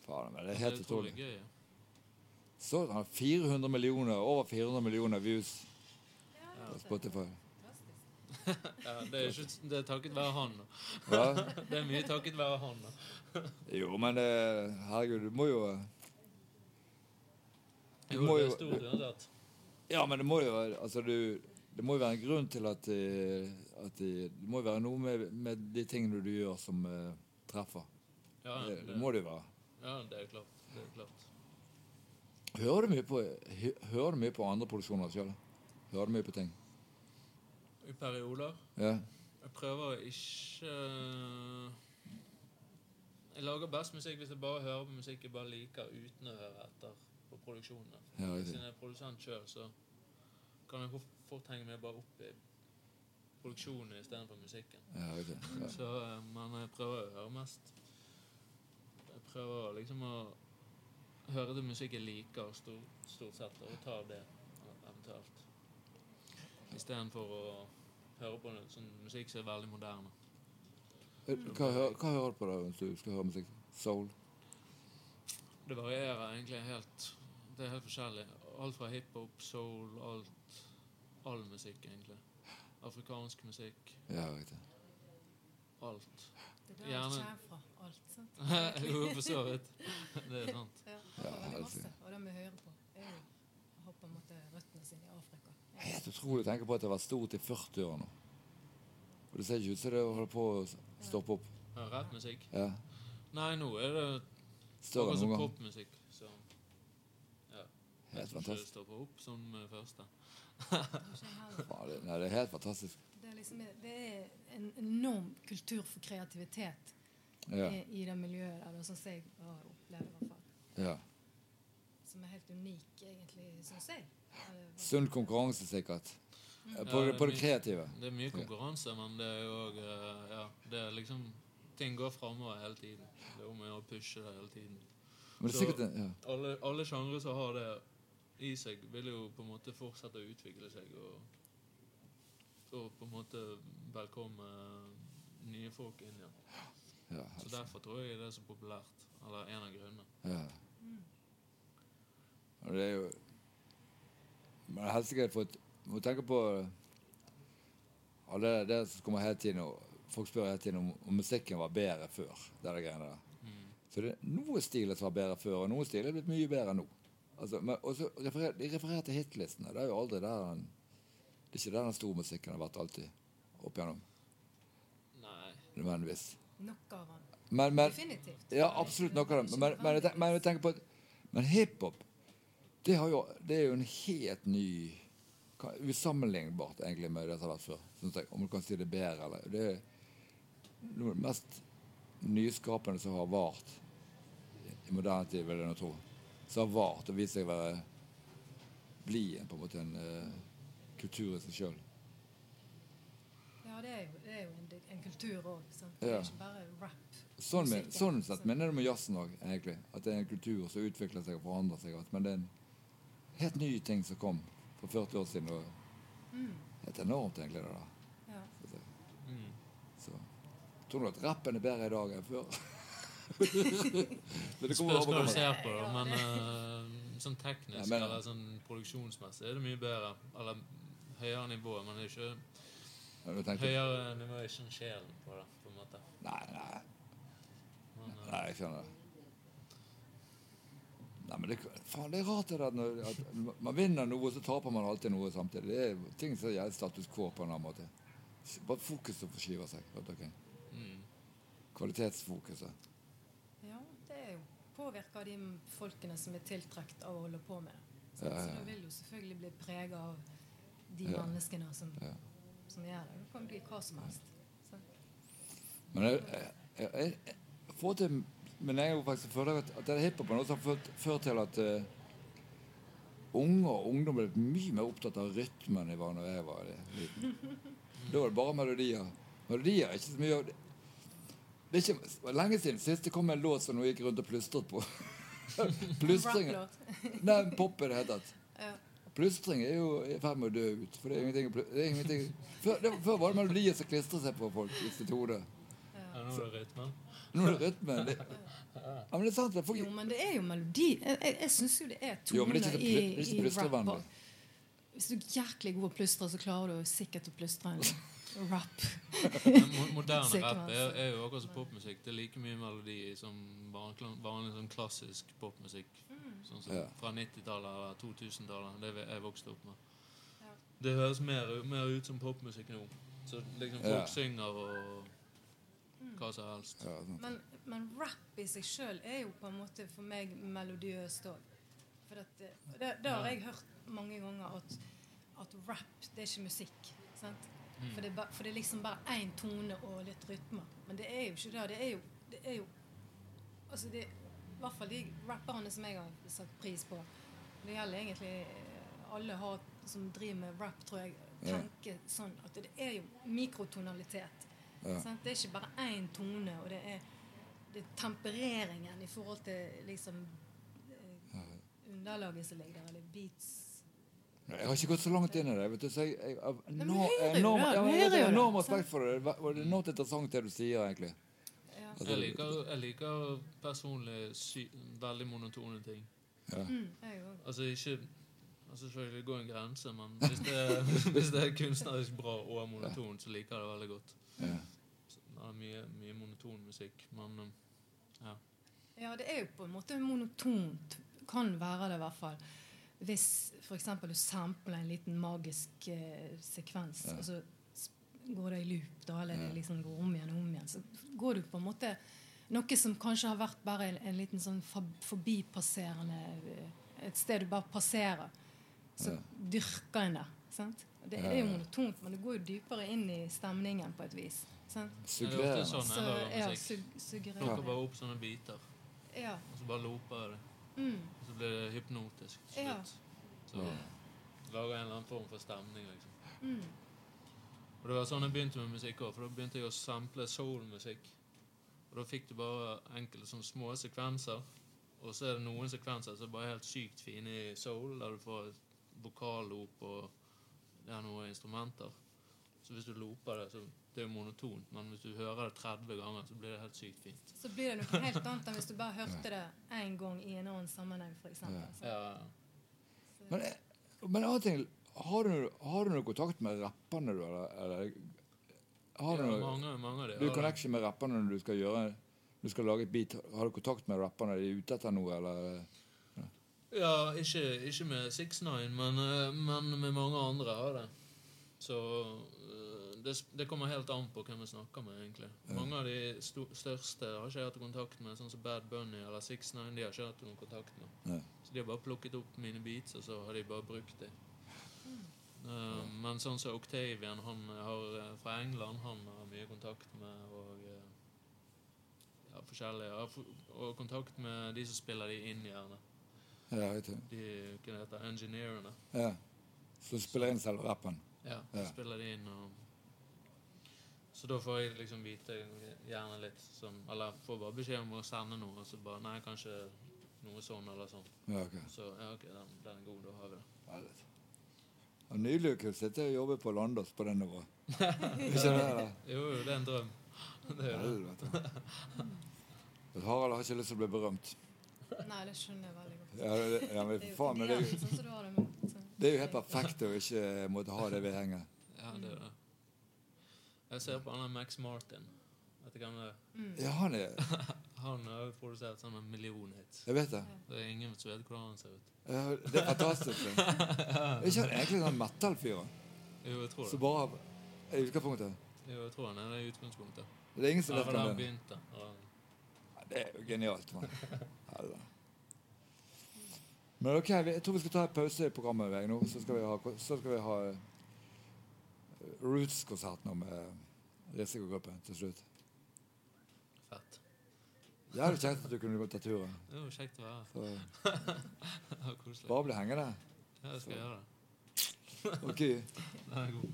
Faen, men det er helt utrolig. Ja. Så han har 400 millioner, over 400 millioner views på Spotify. Ja, det, er ikke, det er takket være han. Det er mye takket være han. Jo, men det, herregud, du må jo Du må det jo stort uansett. Ja, men det må jo være Altså, du Det må jo være en grunn til at, eh, at de, Det må jo være noe med, med de tingene du gjør, som uh, treffer. Ja, Det, det, det må det jo være. ja, det er klart. Det er klart. Hører du mye på, hører du mye på andre produksjoner sjøl? Hører du mye på ting? I perioder Ja. Jeg prøver å ikke Jeg lager best musikk hvis jeg bare hører på musikk jeg bare liker uten å høre etter på produksjonene. Ja, Hvis jeg er produsent sjøl, så kan jeg fort- henge meg bare opp i produksjonen istedenfor musikken. ja, riktig. Ja. Så, eh, jeg prøver å høre mest Jeg prøver liksom å høre det musikk jeg liker, stort, stort sett, og ta det eventuelt. Istedenfor å høre på noe sånn musikk som er veldig moderne. Eh, Hva, hva hører du på da hvis du skal høre musikk? Soul? Det varierer egentlig helt. Det er helt forskjellig. Alt fra hiphop, soul, alt All musikk, egentlig. Afrikansk musikk. Ja, riktig. Alt. Det er der Gjerne. det kommer fra. Alt, sant? jo, for så vidt. Det er sant. Ja, Ja, veldig masse. Og det vi hører på, er jo har på en måte røttene sine i Afrika. Ja. Helt utrolig å tenke på at det har vært stort i 40 år nå. Og det ser ikke ut som det holder på å stoppe opp. Ja, musikk? Ja. Nei, nå er det Akkurat enn noen gang. popmusikk. som ja. Helt Jeg det fantastisk. stopper opp som eh, første. Det jeg det- Nei, det er helt fantastisk. Det er, liksom, det er en enorm kultur for kreativitet Ja. i, i det miljøet der, sånn som jeg har opplevd i hvert fall. ja. Som er helt unik, egentlig, syns jeg. Eh, Sunn konkurranse, sikkert. Eh, På, Ja, det- det på det mye- kreative. Det er mye konkurranse, men det er jo òg Ja, det er liksom Ting går framover hele tiden. Det er om å pushe det hele tiden. Men det er sikkert ja. Alle, alle sjangre som har det i seg, vil jo på en måte fortsette å utvikle seg og, og på en måte velkomme nye folk inn igjen. Ja, Så derfor tror jeg det er så populært. Eller en av grunnene. Ja. Og det er jo Man har helst ikke fått Må tenke på alle det som kommer hele tiden og Folk spør hele tiden om, om musikken var bedre før. Det er det greiene der. Mm. Så det er stiler som var bedre før, og noen stiler er blitt mye bedre nå. Altså, men, og så referer, De refererer til hitlistene. Det er jo aldri der den Det er ikke der den store musikken har vært alltid opp igjennom. Nei. Nødvendigvis. Noe av den. Men, men, Definitivt. Ja, absolutt noe av det. Men, men, men jeg tenker på at Men hiphop Det, jo, det er jo en helt ny Usammenlignbart egentlig med det som har vært før. Synes jeg, om du kan si det bedre eller Det er noe av det mest nyskapende som har vart i moderne tid, vil jeg nå tro. Som har vart og vist seg å være bli en, på en måte en uh, kultur i seg sjøl. Ja, det er jo, det er jo en, en kultur òg. Det Ja. er ikke bare rap. Sånn, men, sånn sett mener det med jazzen òg, egentlig. At det er en kultur som utvikler seg og forandrer seg. Men det er en helt ny ting som kom for 40 år siden. Og Mm, helt enormt, egentlig. det der. ja. Mm. Så jeg tror du at rappen er bedre i dag enn før. det Spørs hva du ser på, da. Men eh, sånn teknisk Ja, men- eller sånn produksjonsmessig er det mye bedre. Eller høyere nivå, men det er ikke høyere nivå er ikke en sjelen på det, på en måte. Nei, nei, Men, uh, nei, jeg skjønner det. Nei, men det, faen, det er rart det at, når, at man vinner noe, så taper man alltid noe samtidig. Det er ting som gjelder status quo på en annen måte. Bare fokuset forskyver seg. mm. Kvalitetsfokuset. ja, det er jo påvirker de folkene som er tiltrukket av å holde på med det. Så ja. du vil jo selvfølgelig bli preget av de menneskene som, Ja. som gjør det. Det kan bli hva som helst. Så. Men jeg, jeg, jeg, jeg, får til Men jeg er jo faktisk føler at, at det hiphopen også har ført, til at uh, unge og ungdom ble mye mer opptatt av rytmen i hva når jeg var liten. Da var det bare melodier. Melodier er ikke så mye det. Er ikke var lenge siden sist det kom en låt som hun gikk rundt og plystret på. Plystring Nei, pop i det hele tatt. Ja. Plystring er jo i ferd med å dø ut. For det er ingenting, det er ingenting. Før, det, før var det melodier som klistret seg på folk i sitt hode. Ja, nå er det rytmen. Nå er det rytmen. Det, ja, men det er sant. Det, folk, Jo, men det er jo melodi. Jeg, jeg, jeg syns jo det er Jo, men toner det er ikke så i, i rap. Hvis du er jæklig god å plystre, så klarer du sikkert å plystre rap. Men moderne rap er, er jo akkurat som popmusikk. Det er like mye melodi som vanlig, vanlig sånn klassisk popmusikk. Sånn som Ja. fra 90-tallet eller 2000-tallet. Det jeg vokste opp med. Ja. Det høres mer, mer ut som popmusikk nå. Så liksom folk Ja. synger og hva som helst. ja. Men, men rap i seg sjøl er jo på en måte for meg melodiøst òg. For at, det, det, det har jeg hørt mange ganger, at, at rap, det er ikke musikk. Sant? Mm. For, det ba, for det er liksom bare én tone og litt rytme. Men det er jo ikke det. Det er jo, det er jo altså det, I hvert fall de rapperne som jeg har satt pris på. Det gjelder egentlig eh, alle har, som driver med rap, tror jeg, Ja. sånn at det er jo mikrotonalitet. Ja. Det er ikke bare én tone, og det er, det er tempereringen i forhold til liksom eh, underlaget som ligger der, eller beats Jeg har ikke gått så langt inn i det. vet du, så jeg, jeg av, men enorm, jeg hører har enorm respekt for det. Det er enormt interessant det du sier, egentlig. ja. Altså, Jeg liker, jeg liker personlig sy veldig monotone ting. ja. mm, jeg. Altså ikke altså Selvfølgelig går en grense, men hvis det, er, hvis det er kunstnerisk bra og monotont, så liker jeg det veldig godt. Ja. Det er mye, mye monoton musikk, men um, ja. Ja, det er jo på en måte monotont. Kan være det, i hvert fall. Hvis f.eks. du sampler en liten magisk eh, sekvens, Ja. og så går det i loop, da, eller Ja. det liksom går om igjen og om igjen, så går du på en måte Noe som kanskje har vært bare en, en liten sånn forbipasserende eh, Et sted du bare passerer. Så Ja. dyrker en det. Sant? Det er jo monotont, men det går jo dypere inn i stemningen på et vis. Sant? Er Suggererende. sånn Så ja, sug Plukker bare opp sånne biter, Ja. og så bare looper det. Mm. Så blir det hypnotisk til Ja. slutt. Så lager jeg en eller annen form for stemning, liksom. Mm. Og det var sånn jeg begynte med musikk òg, for da begynte jeg å sample soul-musikk. Og da fikk du bare enkelte sånne små sekvenser. Og så er det noen sekvenser som er bare helt sykt fine i soul, der du får et vokallop og det er noen instrumenter. Så hvis du looper det, så det er jo monotont, men hvis du hører det 30 ganger, så blir det helt sykt fint. Så blir det noe helt annet enn hvis du bare hørte det én gang i en annen sammenheng, f.eks. Ja. Ja, Men, men annen ting, har du, har du noe kontakt med rapperne, du? Eller, eller har du ja noe mange, mange av de du connection med rapperne når du skal gjøre du skal lage et beat? Har du kontakt med rapperne? Er de ute etter noe, eller? Ja, ikke, ikke med 6ix9ine, men, eh, men med mange andre har det. Så det, det kommer helt an på hvem vi snakker med, egentlig. Mange av de største har ikke jeg hatt kontakt med, sånn som Bad Bunny eller 69. De har ikke hatt noen kontakt med. Nei. Så de har bare plukket opp mine beats, og så har de bare brukt dem. Eh, men sånn som Octavian, han har eh, fra England, han har mye kontakt med, og eh, ja, forskjellige. Jeg har og kontakt med de som spiller de inn, gjerne. Ja, vet du. De hva det heter, engineerene. Ja. Så spiller inn selv rappen? Ja, Ja. spiller de inn og Så da får jeg liksom vite gjerne litt som, Eller får bare beskjed om å sende noe, og så bare Nei, kanskje noe sånn eller sånn. Ja, ok. Så ja, ok, den, den er god, da har vi det. Veldig. Ja, nylig kunne sitte og jobbe på Landås på den nivået. Ikke det? da? Jo, jo, det er en drøm. Det er. Helvete. Harald har ikke lyst til å bli berømt. Nei, det skjønner jeg veldig godt. Ja, det, ja, men Det er jo faen, men det, er jo- det er jo helt perfekt å ikke måtte ha det vedhenget. Ja, det er det. Jeg ser på han der Max Martin. Vet du hvem det er? Ja, han er Han har jo produsert million hits. Jeg vet det. Det er ingen som vet hvordan han ser ut. Ja, det er fantastisk. Er ikke han egentlig sånn metal-fyr? Jo, jeg tror det. Så bare i utgangspunktet? Jo, jeg tror han er det i utgangspunktet. Det er ingen som vet hvem det er. Det er jo genialt, mann. Men ok, jeg tror vi skal ta en pause i programmet nå. Så skal vi ha, så skal vi ha eh, Roots-konsert nå med risikogruppen til slutt. Fett. Jævlig kjekt at du kunne gå ta turen. Det var kjekt å være her. Det bare bli hengende. Ja, jeg skal gjøre det. Ok. Den er god.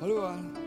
Hallo.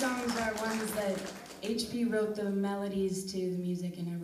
songs are ones that HP wrote the melodies to the music and everything.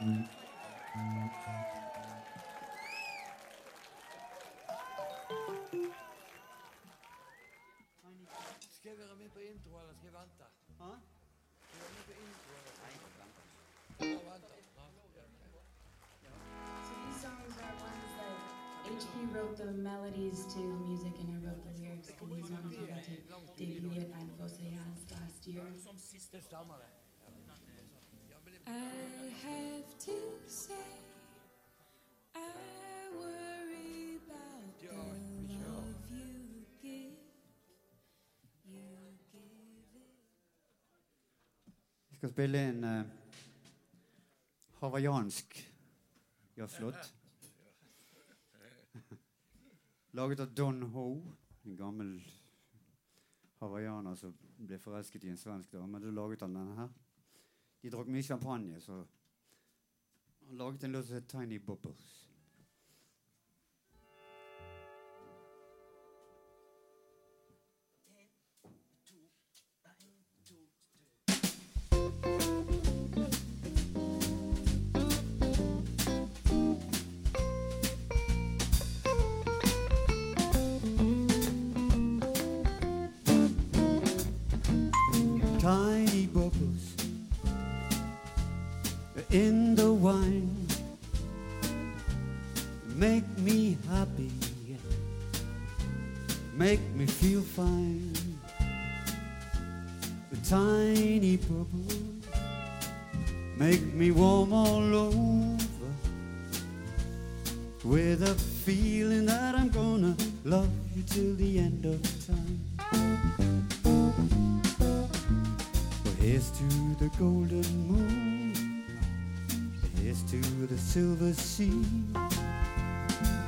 HP wrote the melodies to the music and I wrote the lyrics to these ones. We got to debut at Vosayas last year. I have to say, I worry about the love you give. You give it. Vi skal spille en uh, hawaiiansk jazzlåt. Laget av Don Ho, en gammel hawaiianer som ble forelsket i en svensk dame. Da laget han denne her. De drakk mye champagne, så han laget en låt som het Tiny Bubbles.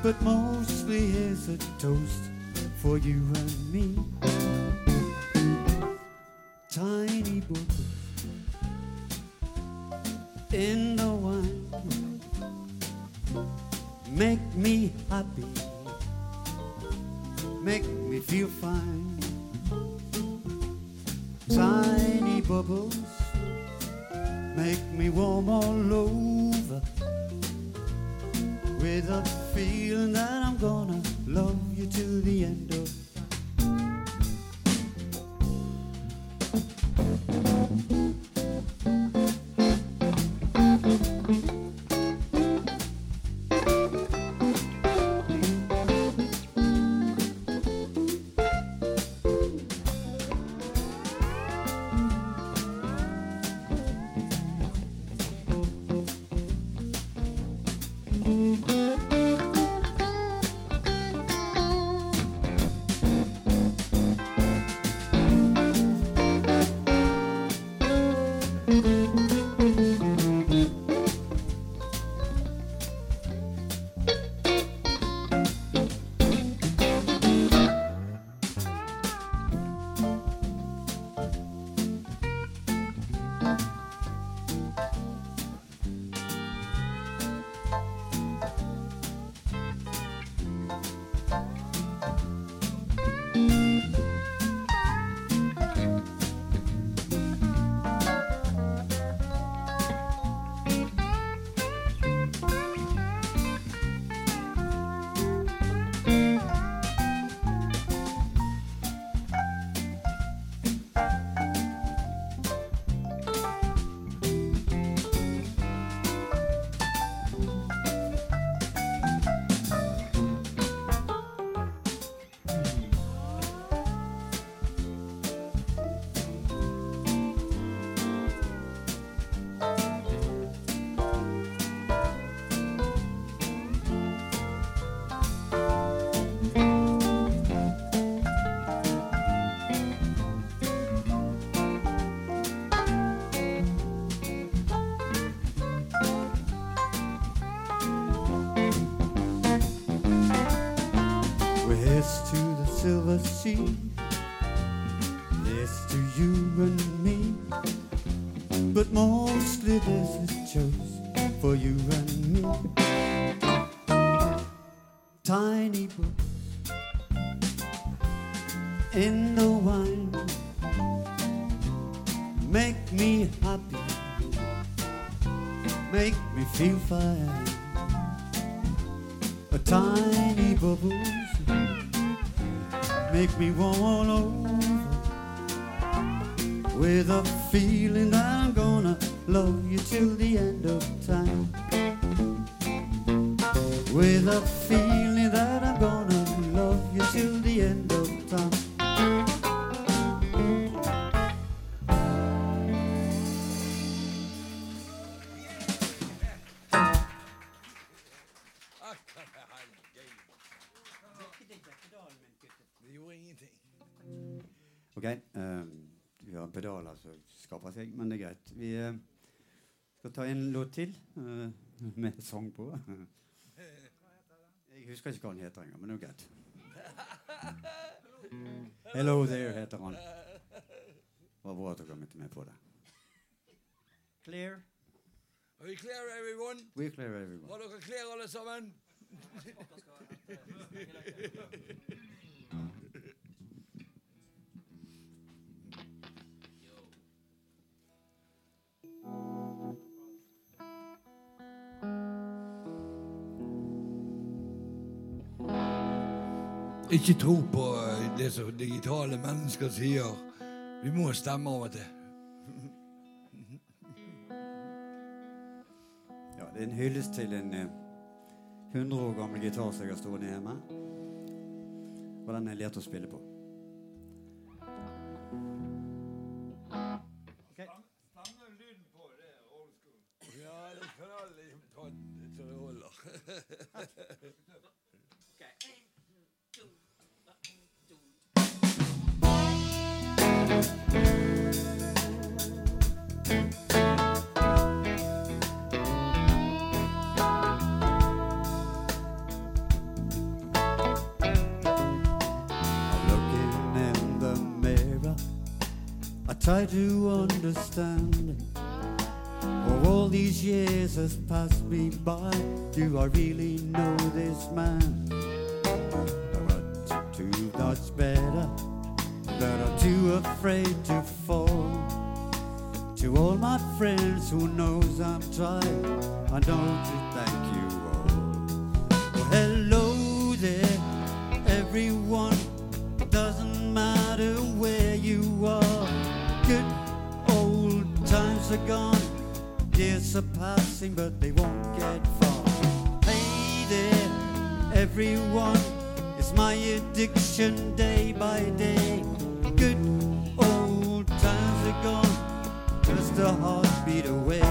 But mostly here's a toast for you and me. Tiny books. In the til eh, med sang på. Jeg husker ikke hva han heter engang, men det er greit. Hello there heter han. Det var bra at dere møtte meg på det. Clear. Are we clear, everyone? We clear, everyone. Var dere clear, alle sammen? Ikke tro på eh, det som digitale mennesker sier. Vi må stemme av og til. Ja, det er en hyllest til en eh, 100 år gammel gitar som jeg har stående hjemme. Og den er lett å spille på. Ja, det kan alle ta så det holder. try to understand. For all these years has passed me by. Do I really know this man? But too much better, that I'm too afraid to fall. To all my friends who knows I'm trying, I know to thank you all. Well, hello there, everyone. Are gone. Years are passing, but they won't get far. There, everyone. It's my addiction day by day. Good old times are gone. Just a heartbeat away.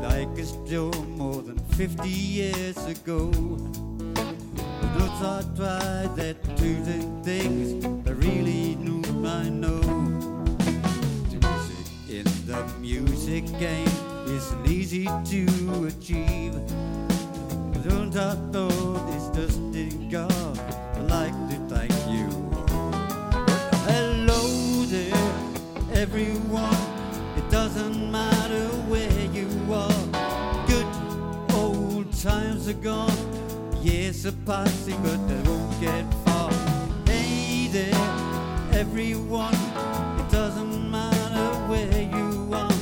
Like it's Joe more than 50 years ago. Those I tried that two things I really knew I know. To in the music game isn't easy to achieve. Don't I thought it's just in God. I'd like to thank you. Hello there, everyone. It doesn't matter where you are. Good old times are gone. Years are passing, but they won't get far. Hey there, everyone. It doesn't matter where you are.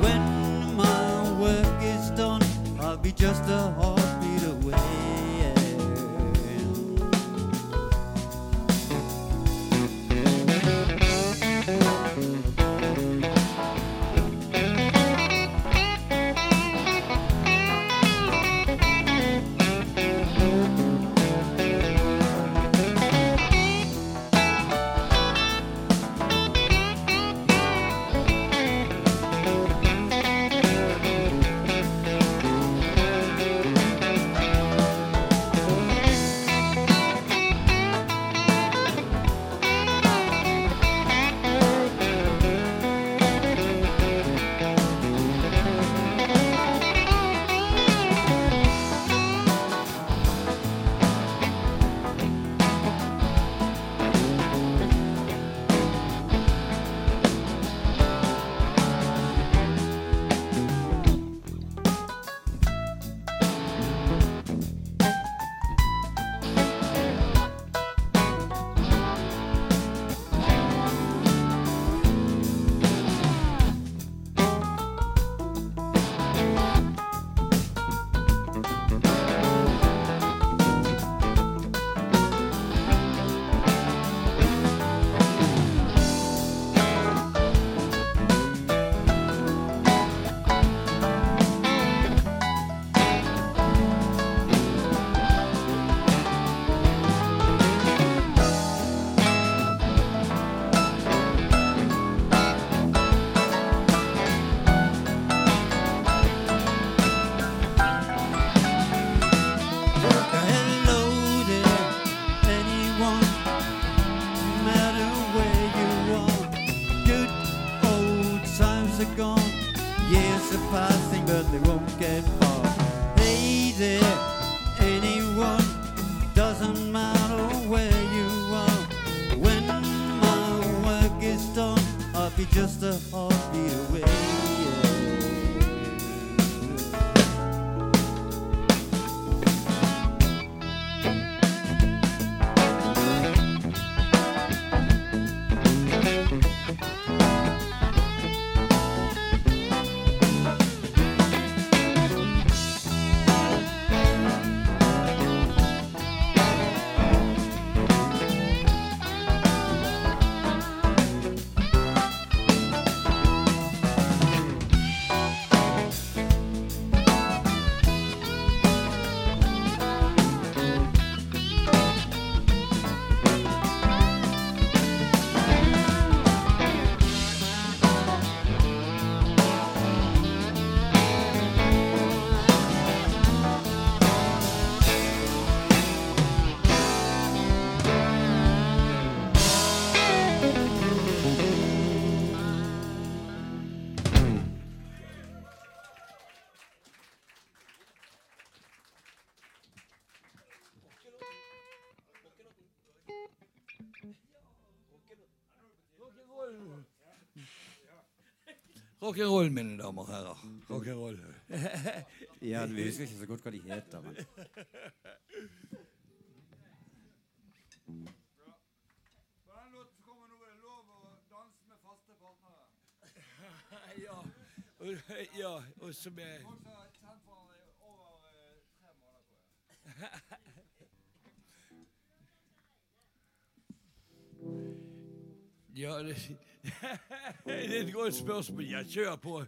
When my work is done, I'll be just a heartbeat Rock'n'roll, mine damer og herrer. Rock'n'roll. ja, vi husker ikke så godt hva de heter, men Ja. Og, ja, og som jeg Ja, det det är ett gott spörsmål. Jag kör på.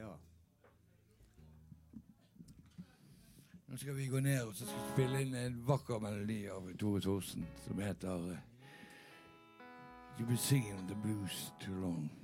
Ja. Nå skal vi gå ned og så skal vi spille inn en vakker melodi av Tore Thorsen som heter eh, You be singing the blues too long.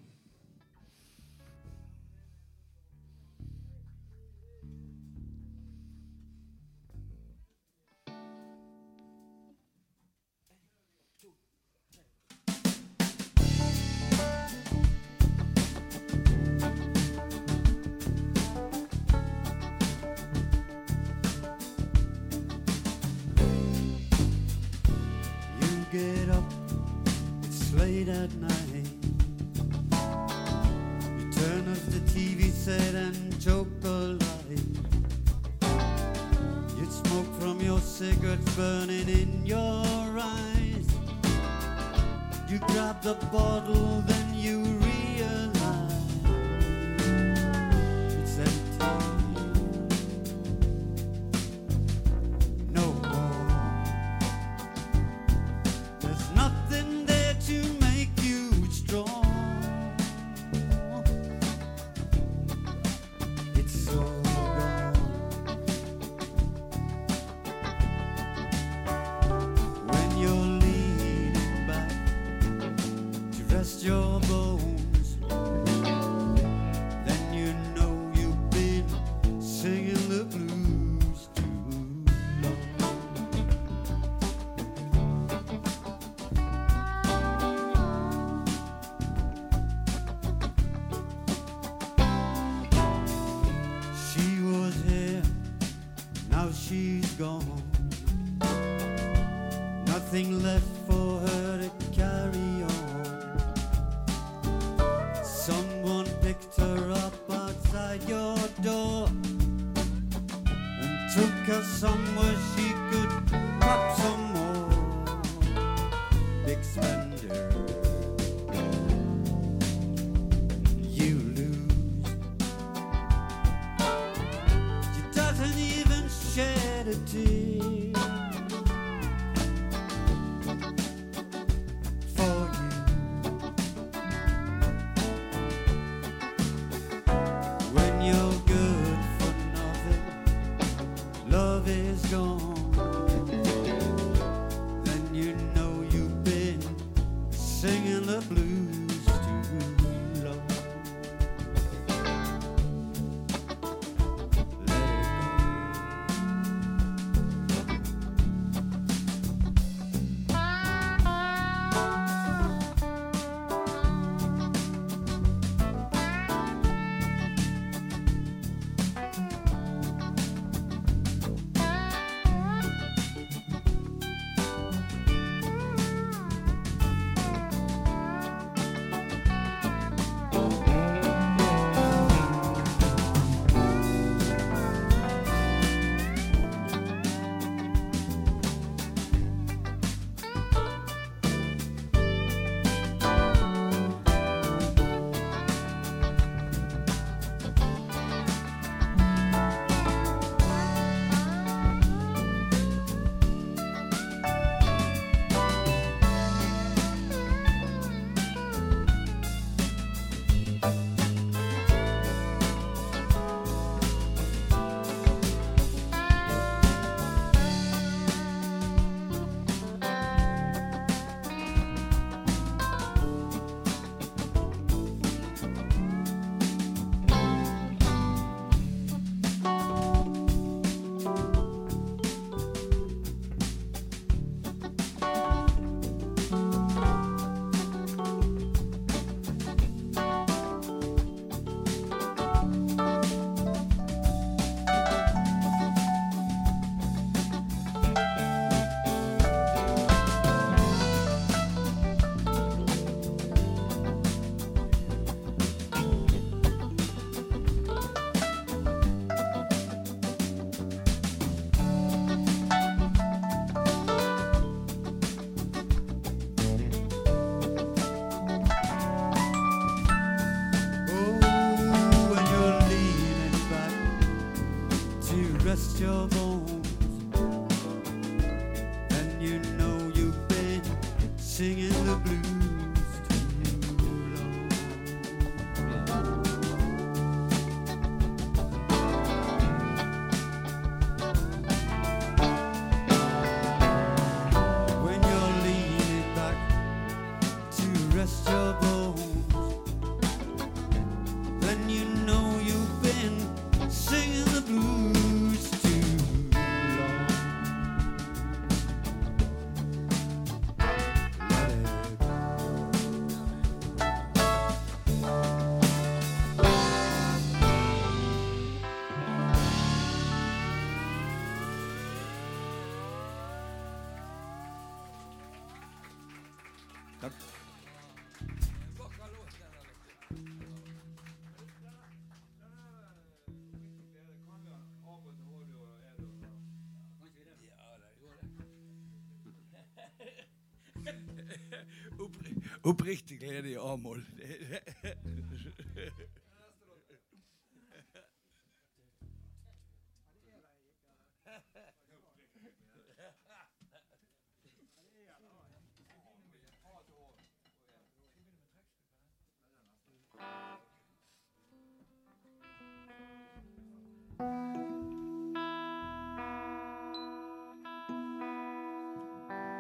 Oppri- Oppriktig glede i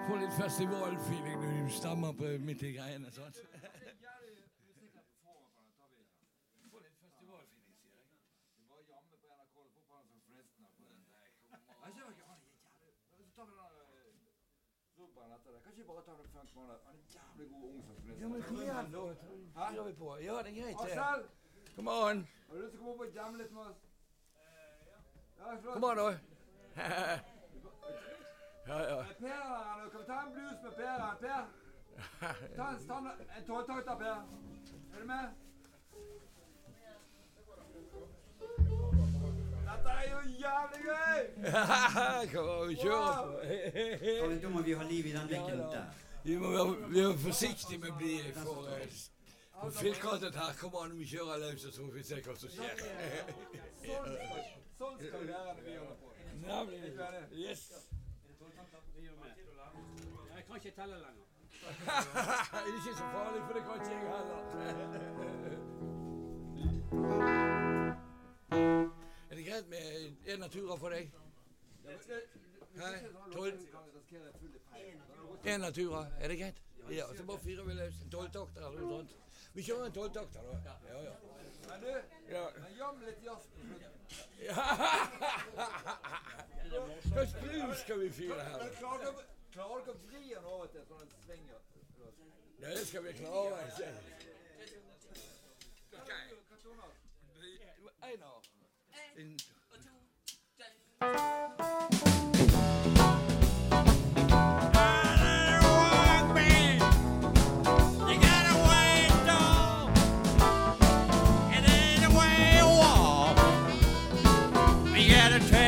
Får litt festivalfeeling når du stemmer på midt i greiene. sant? Kanskje bare ta det Frank Mahler. Han er jævlig god ung Ja, men kom igjen, da. Fyrer vi på. Ja, det er greit, det. Kom an. har du lyst til å komme opp og jamme litt med oss? Ja, flott. Kom an, da. Ja, ja. Per her. Kan vi ta en blues med Per? Per? Ta en, standard, en tolvtakter, Per. Er du med? Dette er jo jævlig gøy! Kjører på. Da må vi ha liv i den blikken der. Vi må være, forsiktige med bli for, ...på for firkantet her. Kom an, vi kjører løs, så får vi se hva som skjer. Sånn skal, vi gjøre det vi holder på. Nemlig. Yes. Kan ikke telle lenger. det er ikke så farlig, for det kan ikke jeg heller. Er det greit med en natura for deg? Hei, Tolv? Én natura, er det greit? Ja, så bare fyrer vi løs. En tolvtakter eller noe sånt. Vi kjører en tolvtakter, da. Ja, ja. Men du, ja. jam litt jazz på slutten. Hva slags blues skal vi fyre her? Men da? klarer dere klarer dere å vri den over til sånn en sving? ja? Ja, det skal vi klare. ikke? Ok. Einar. En- You gotta take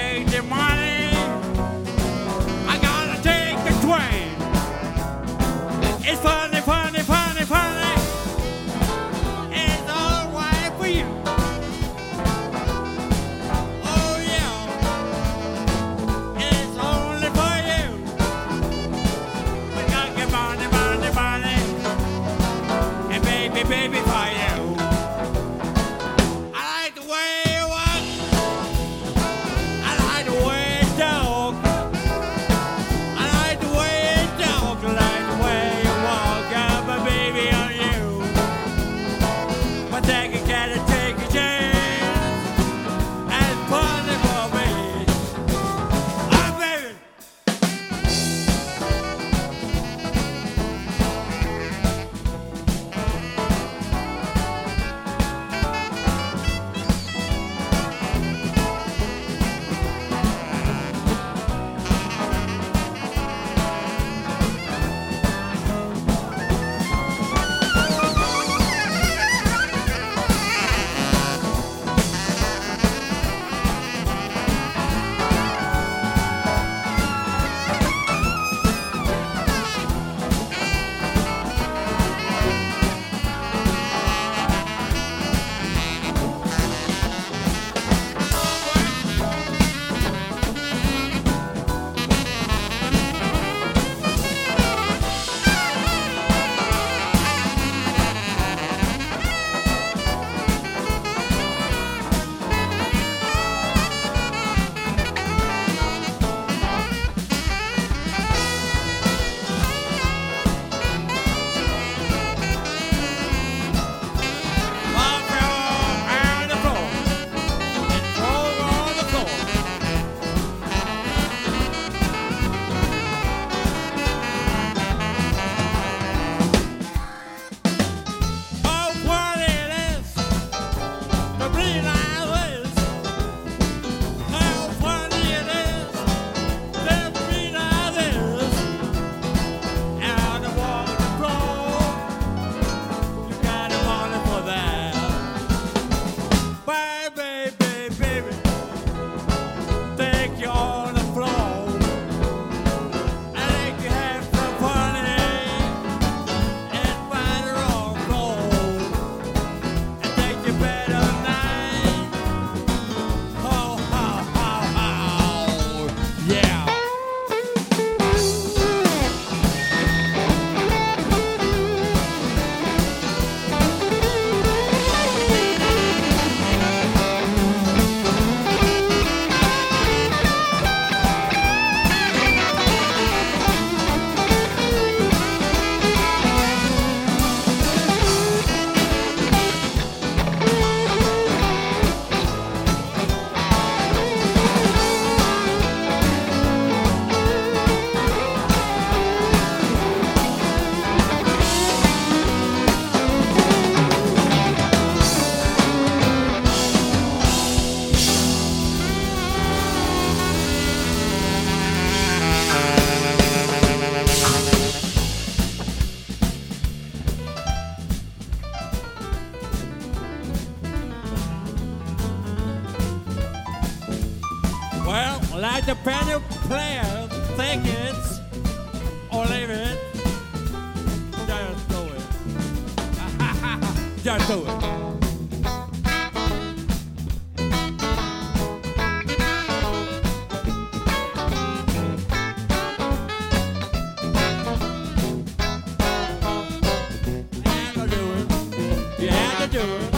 it.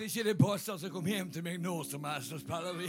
Ikke det passer, så kom hjem til meg nå som helst, så spiller vi.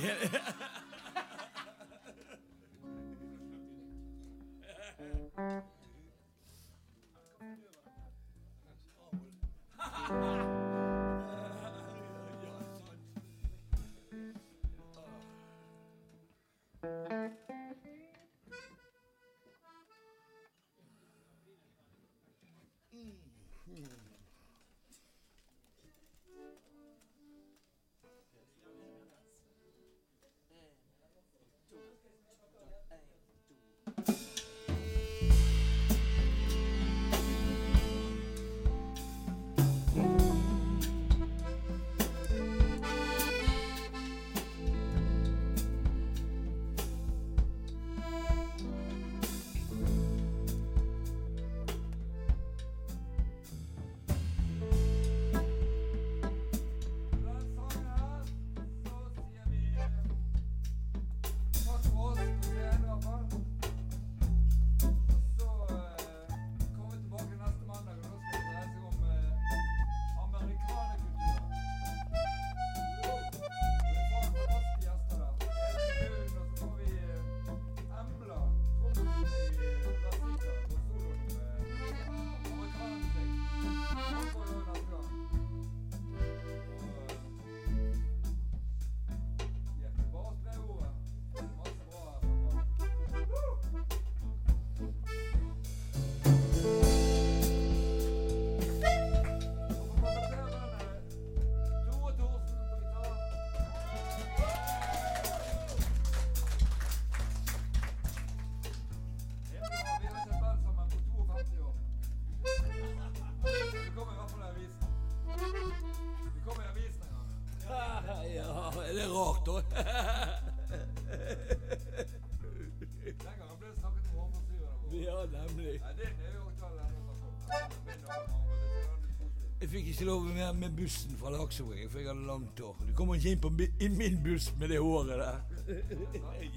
ikke lov med, med bussen fra Laksevåg, for jeg hadde langt hår. Du kommer ikke inn på i min buss med det håret der.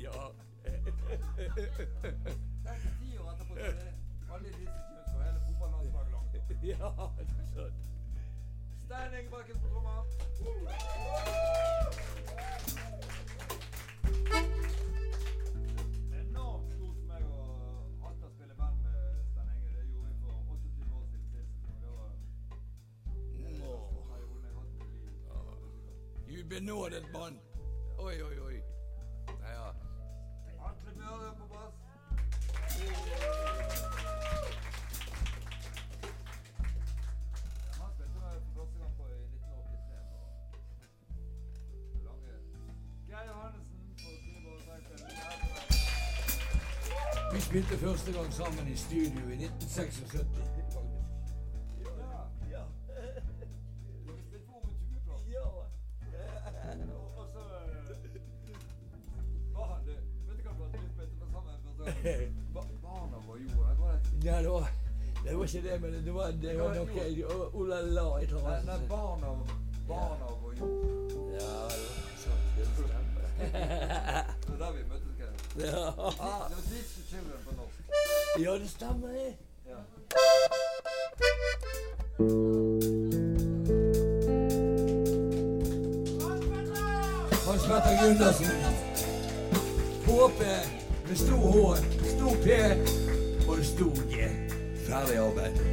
ja. Ti år etterpå så er alle disse kjønnsår, hele fotballandslaget langt hår. Ja, sant. Stein Ingebrigtsen på trommer. benådet mann. Oi, oi, oi. Ja. Atle Møre på bass. Vi spilte første gang sammen i studio i 1976. Hans Petter Gundersen. HP med stor H, stor P og stor G. Ferdig arbeid.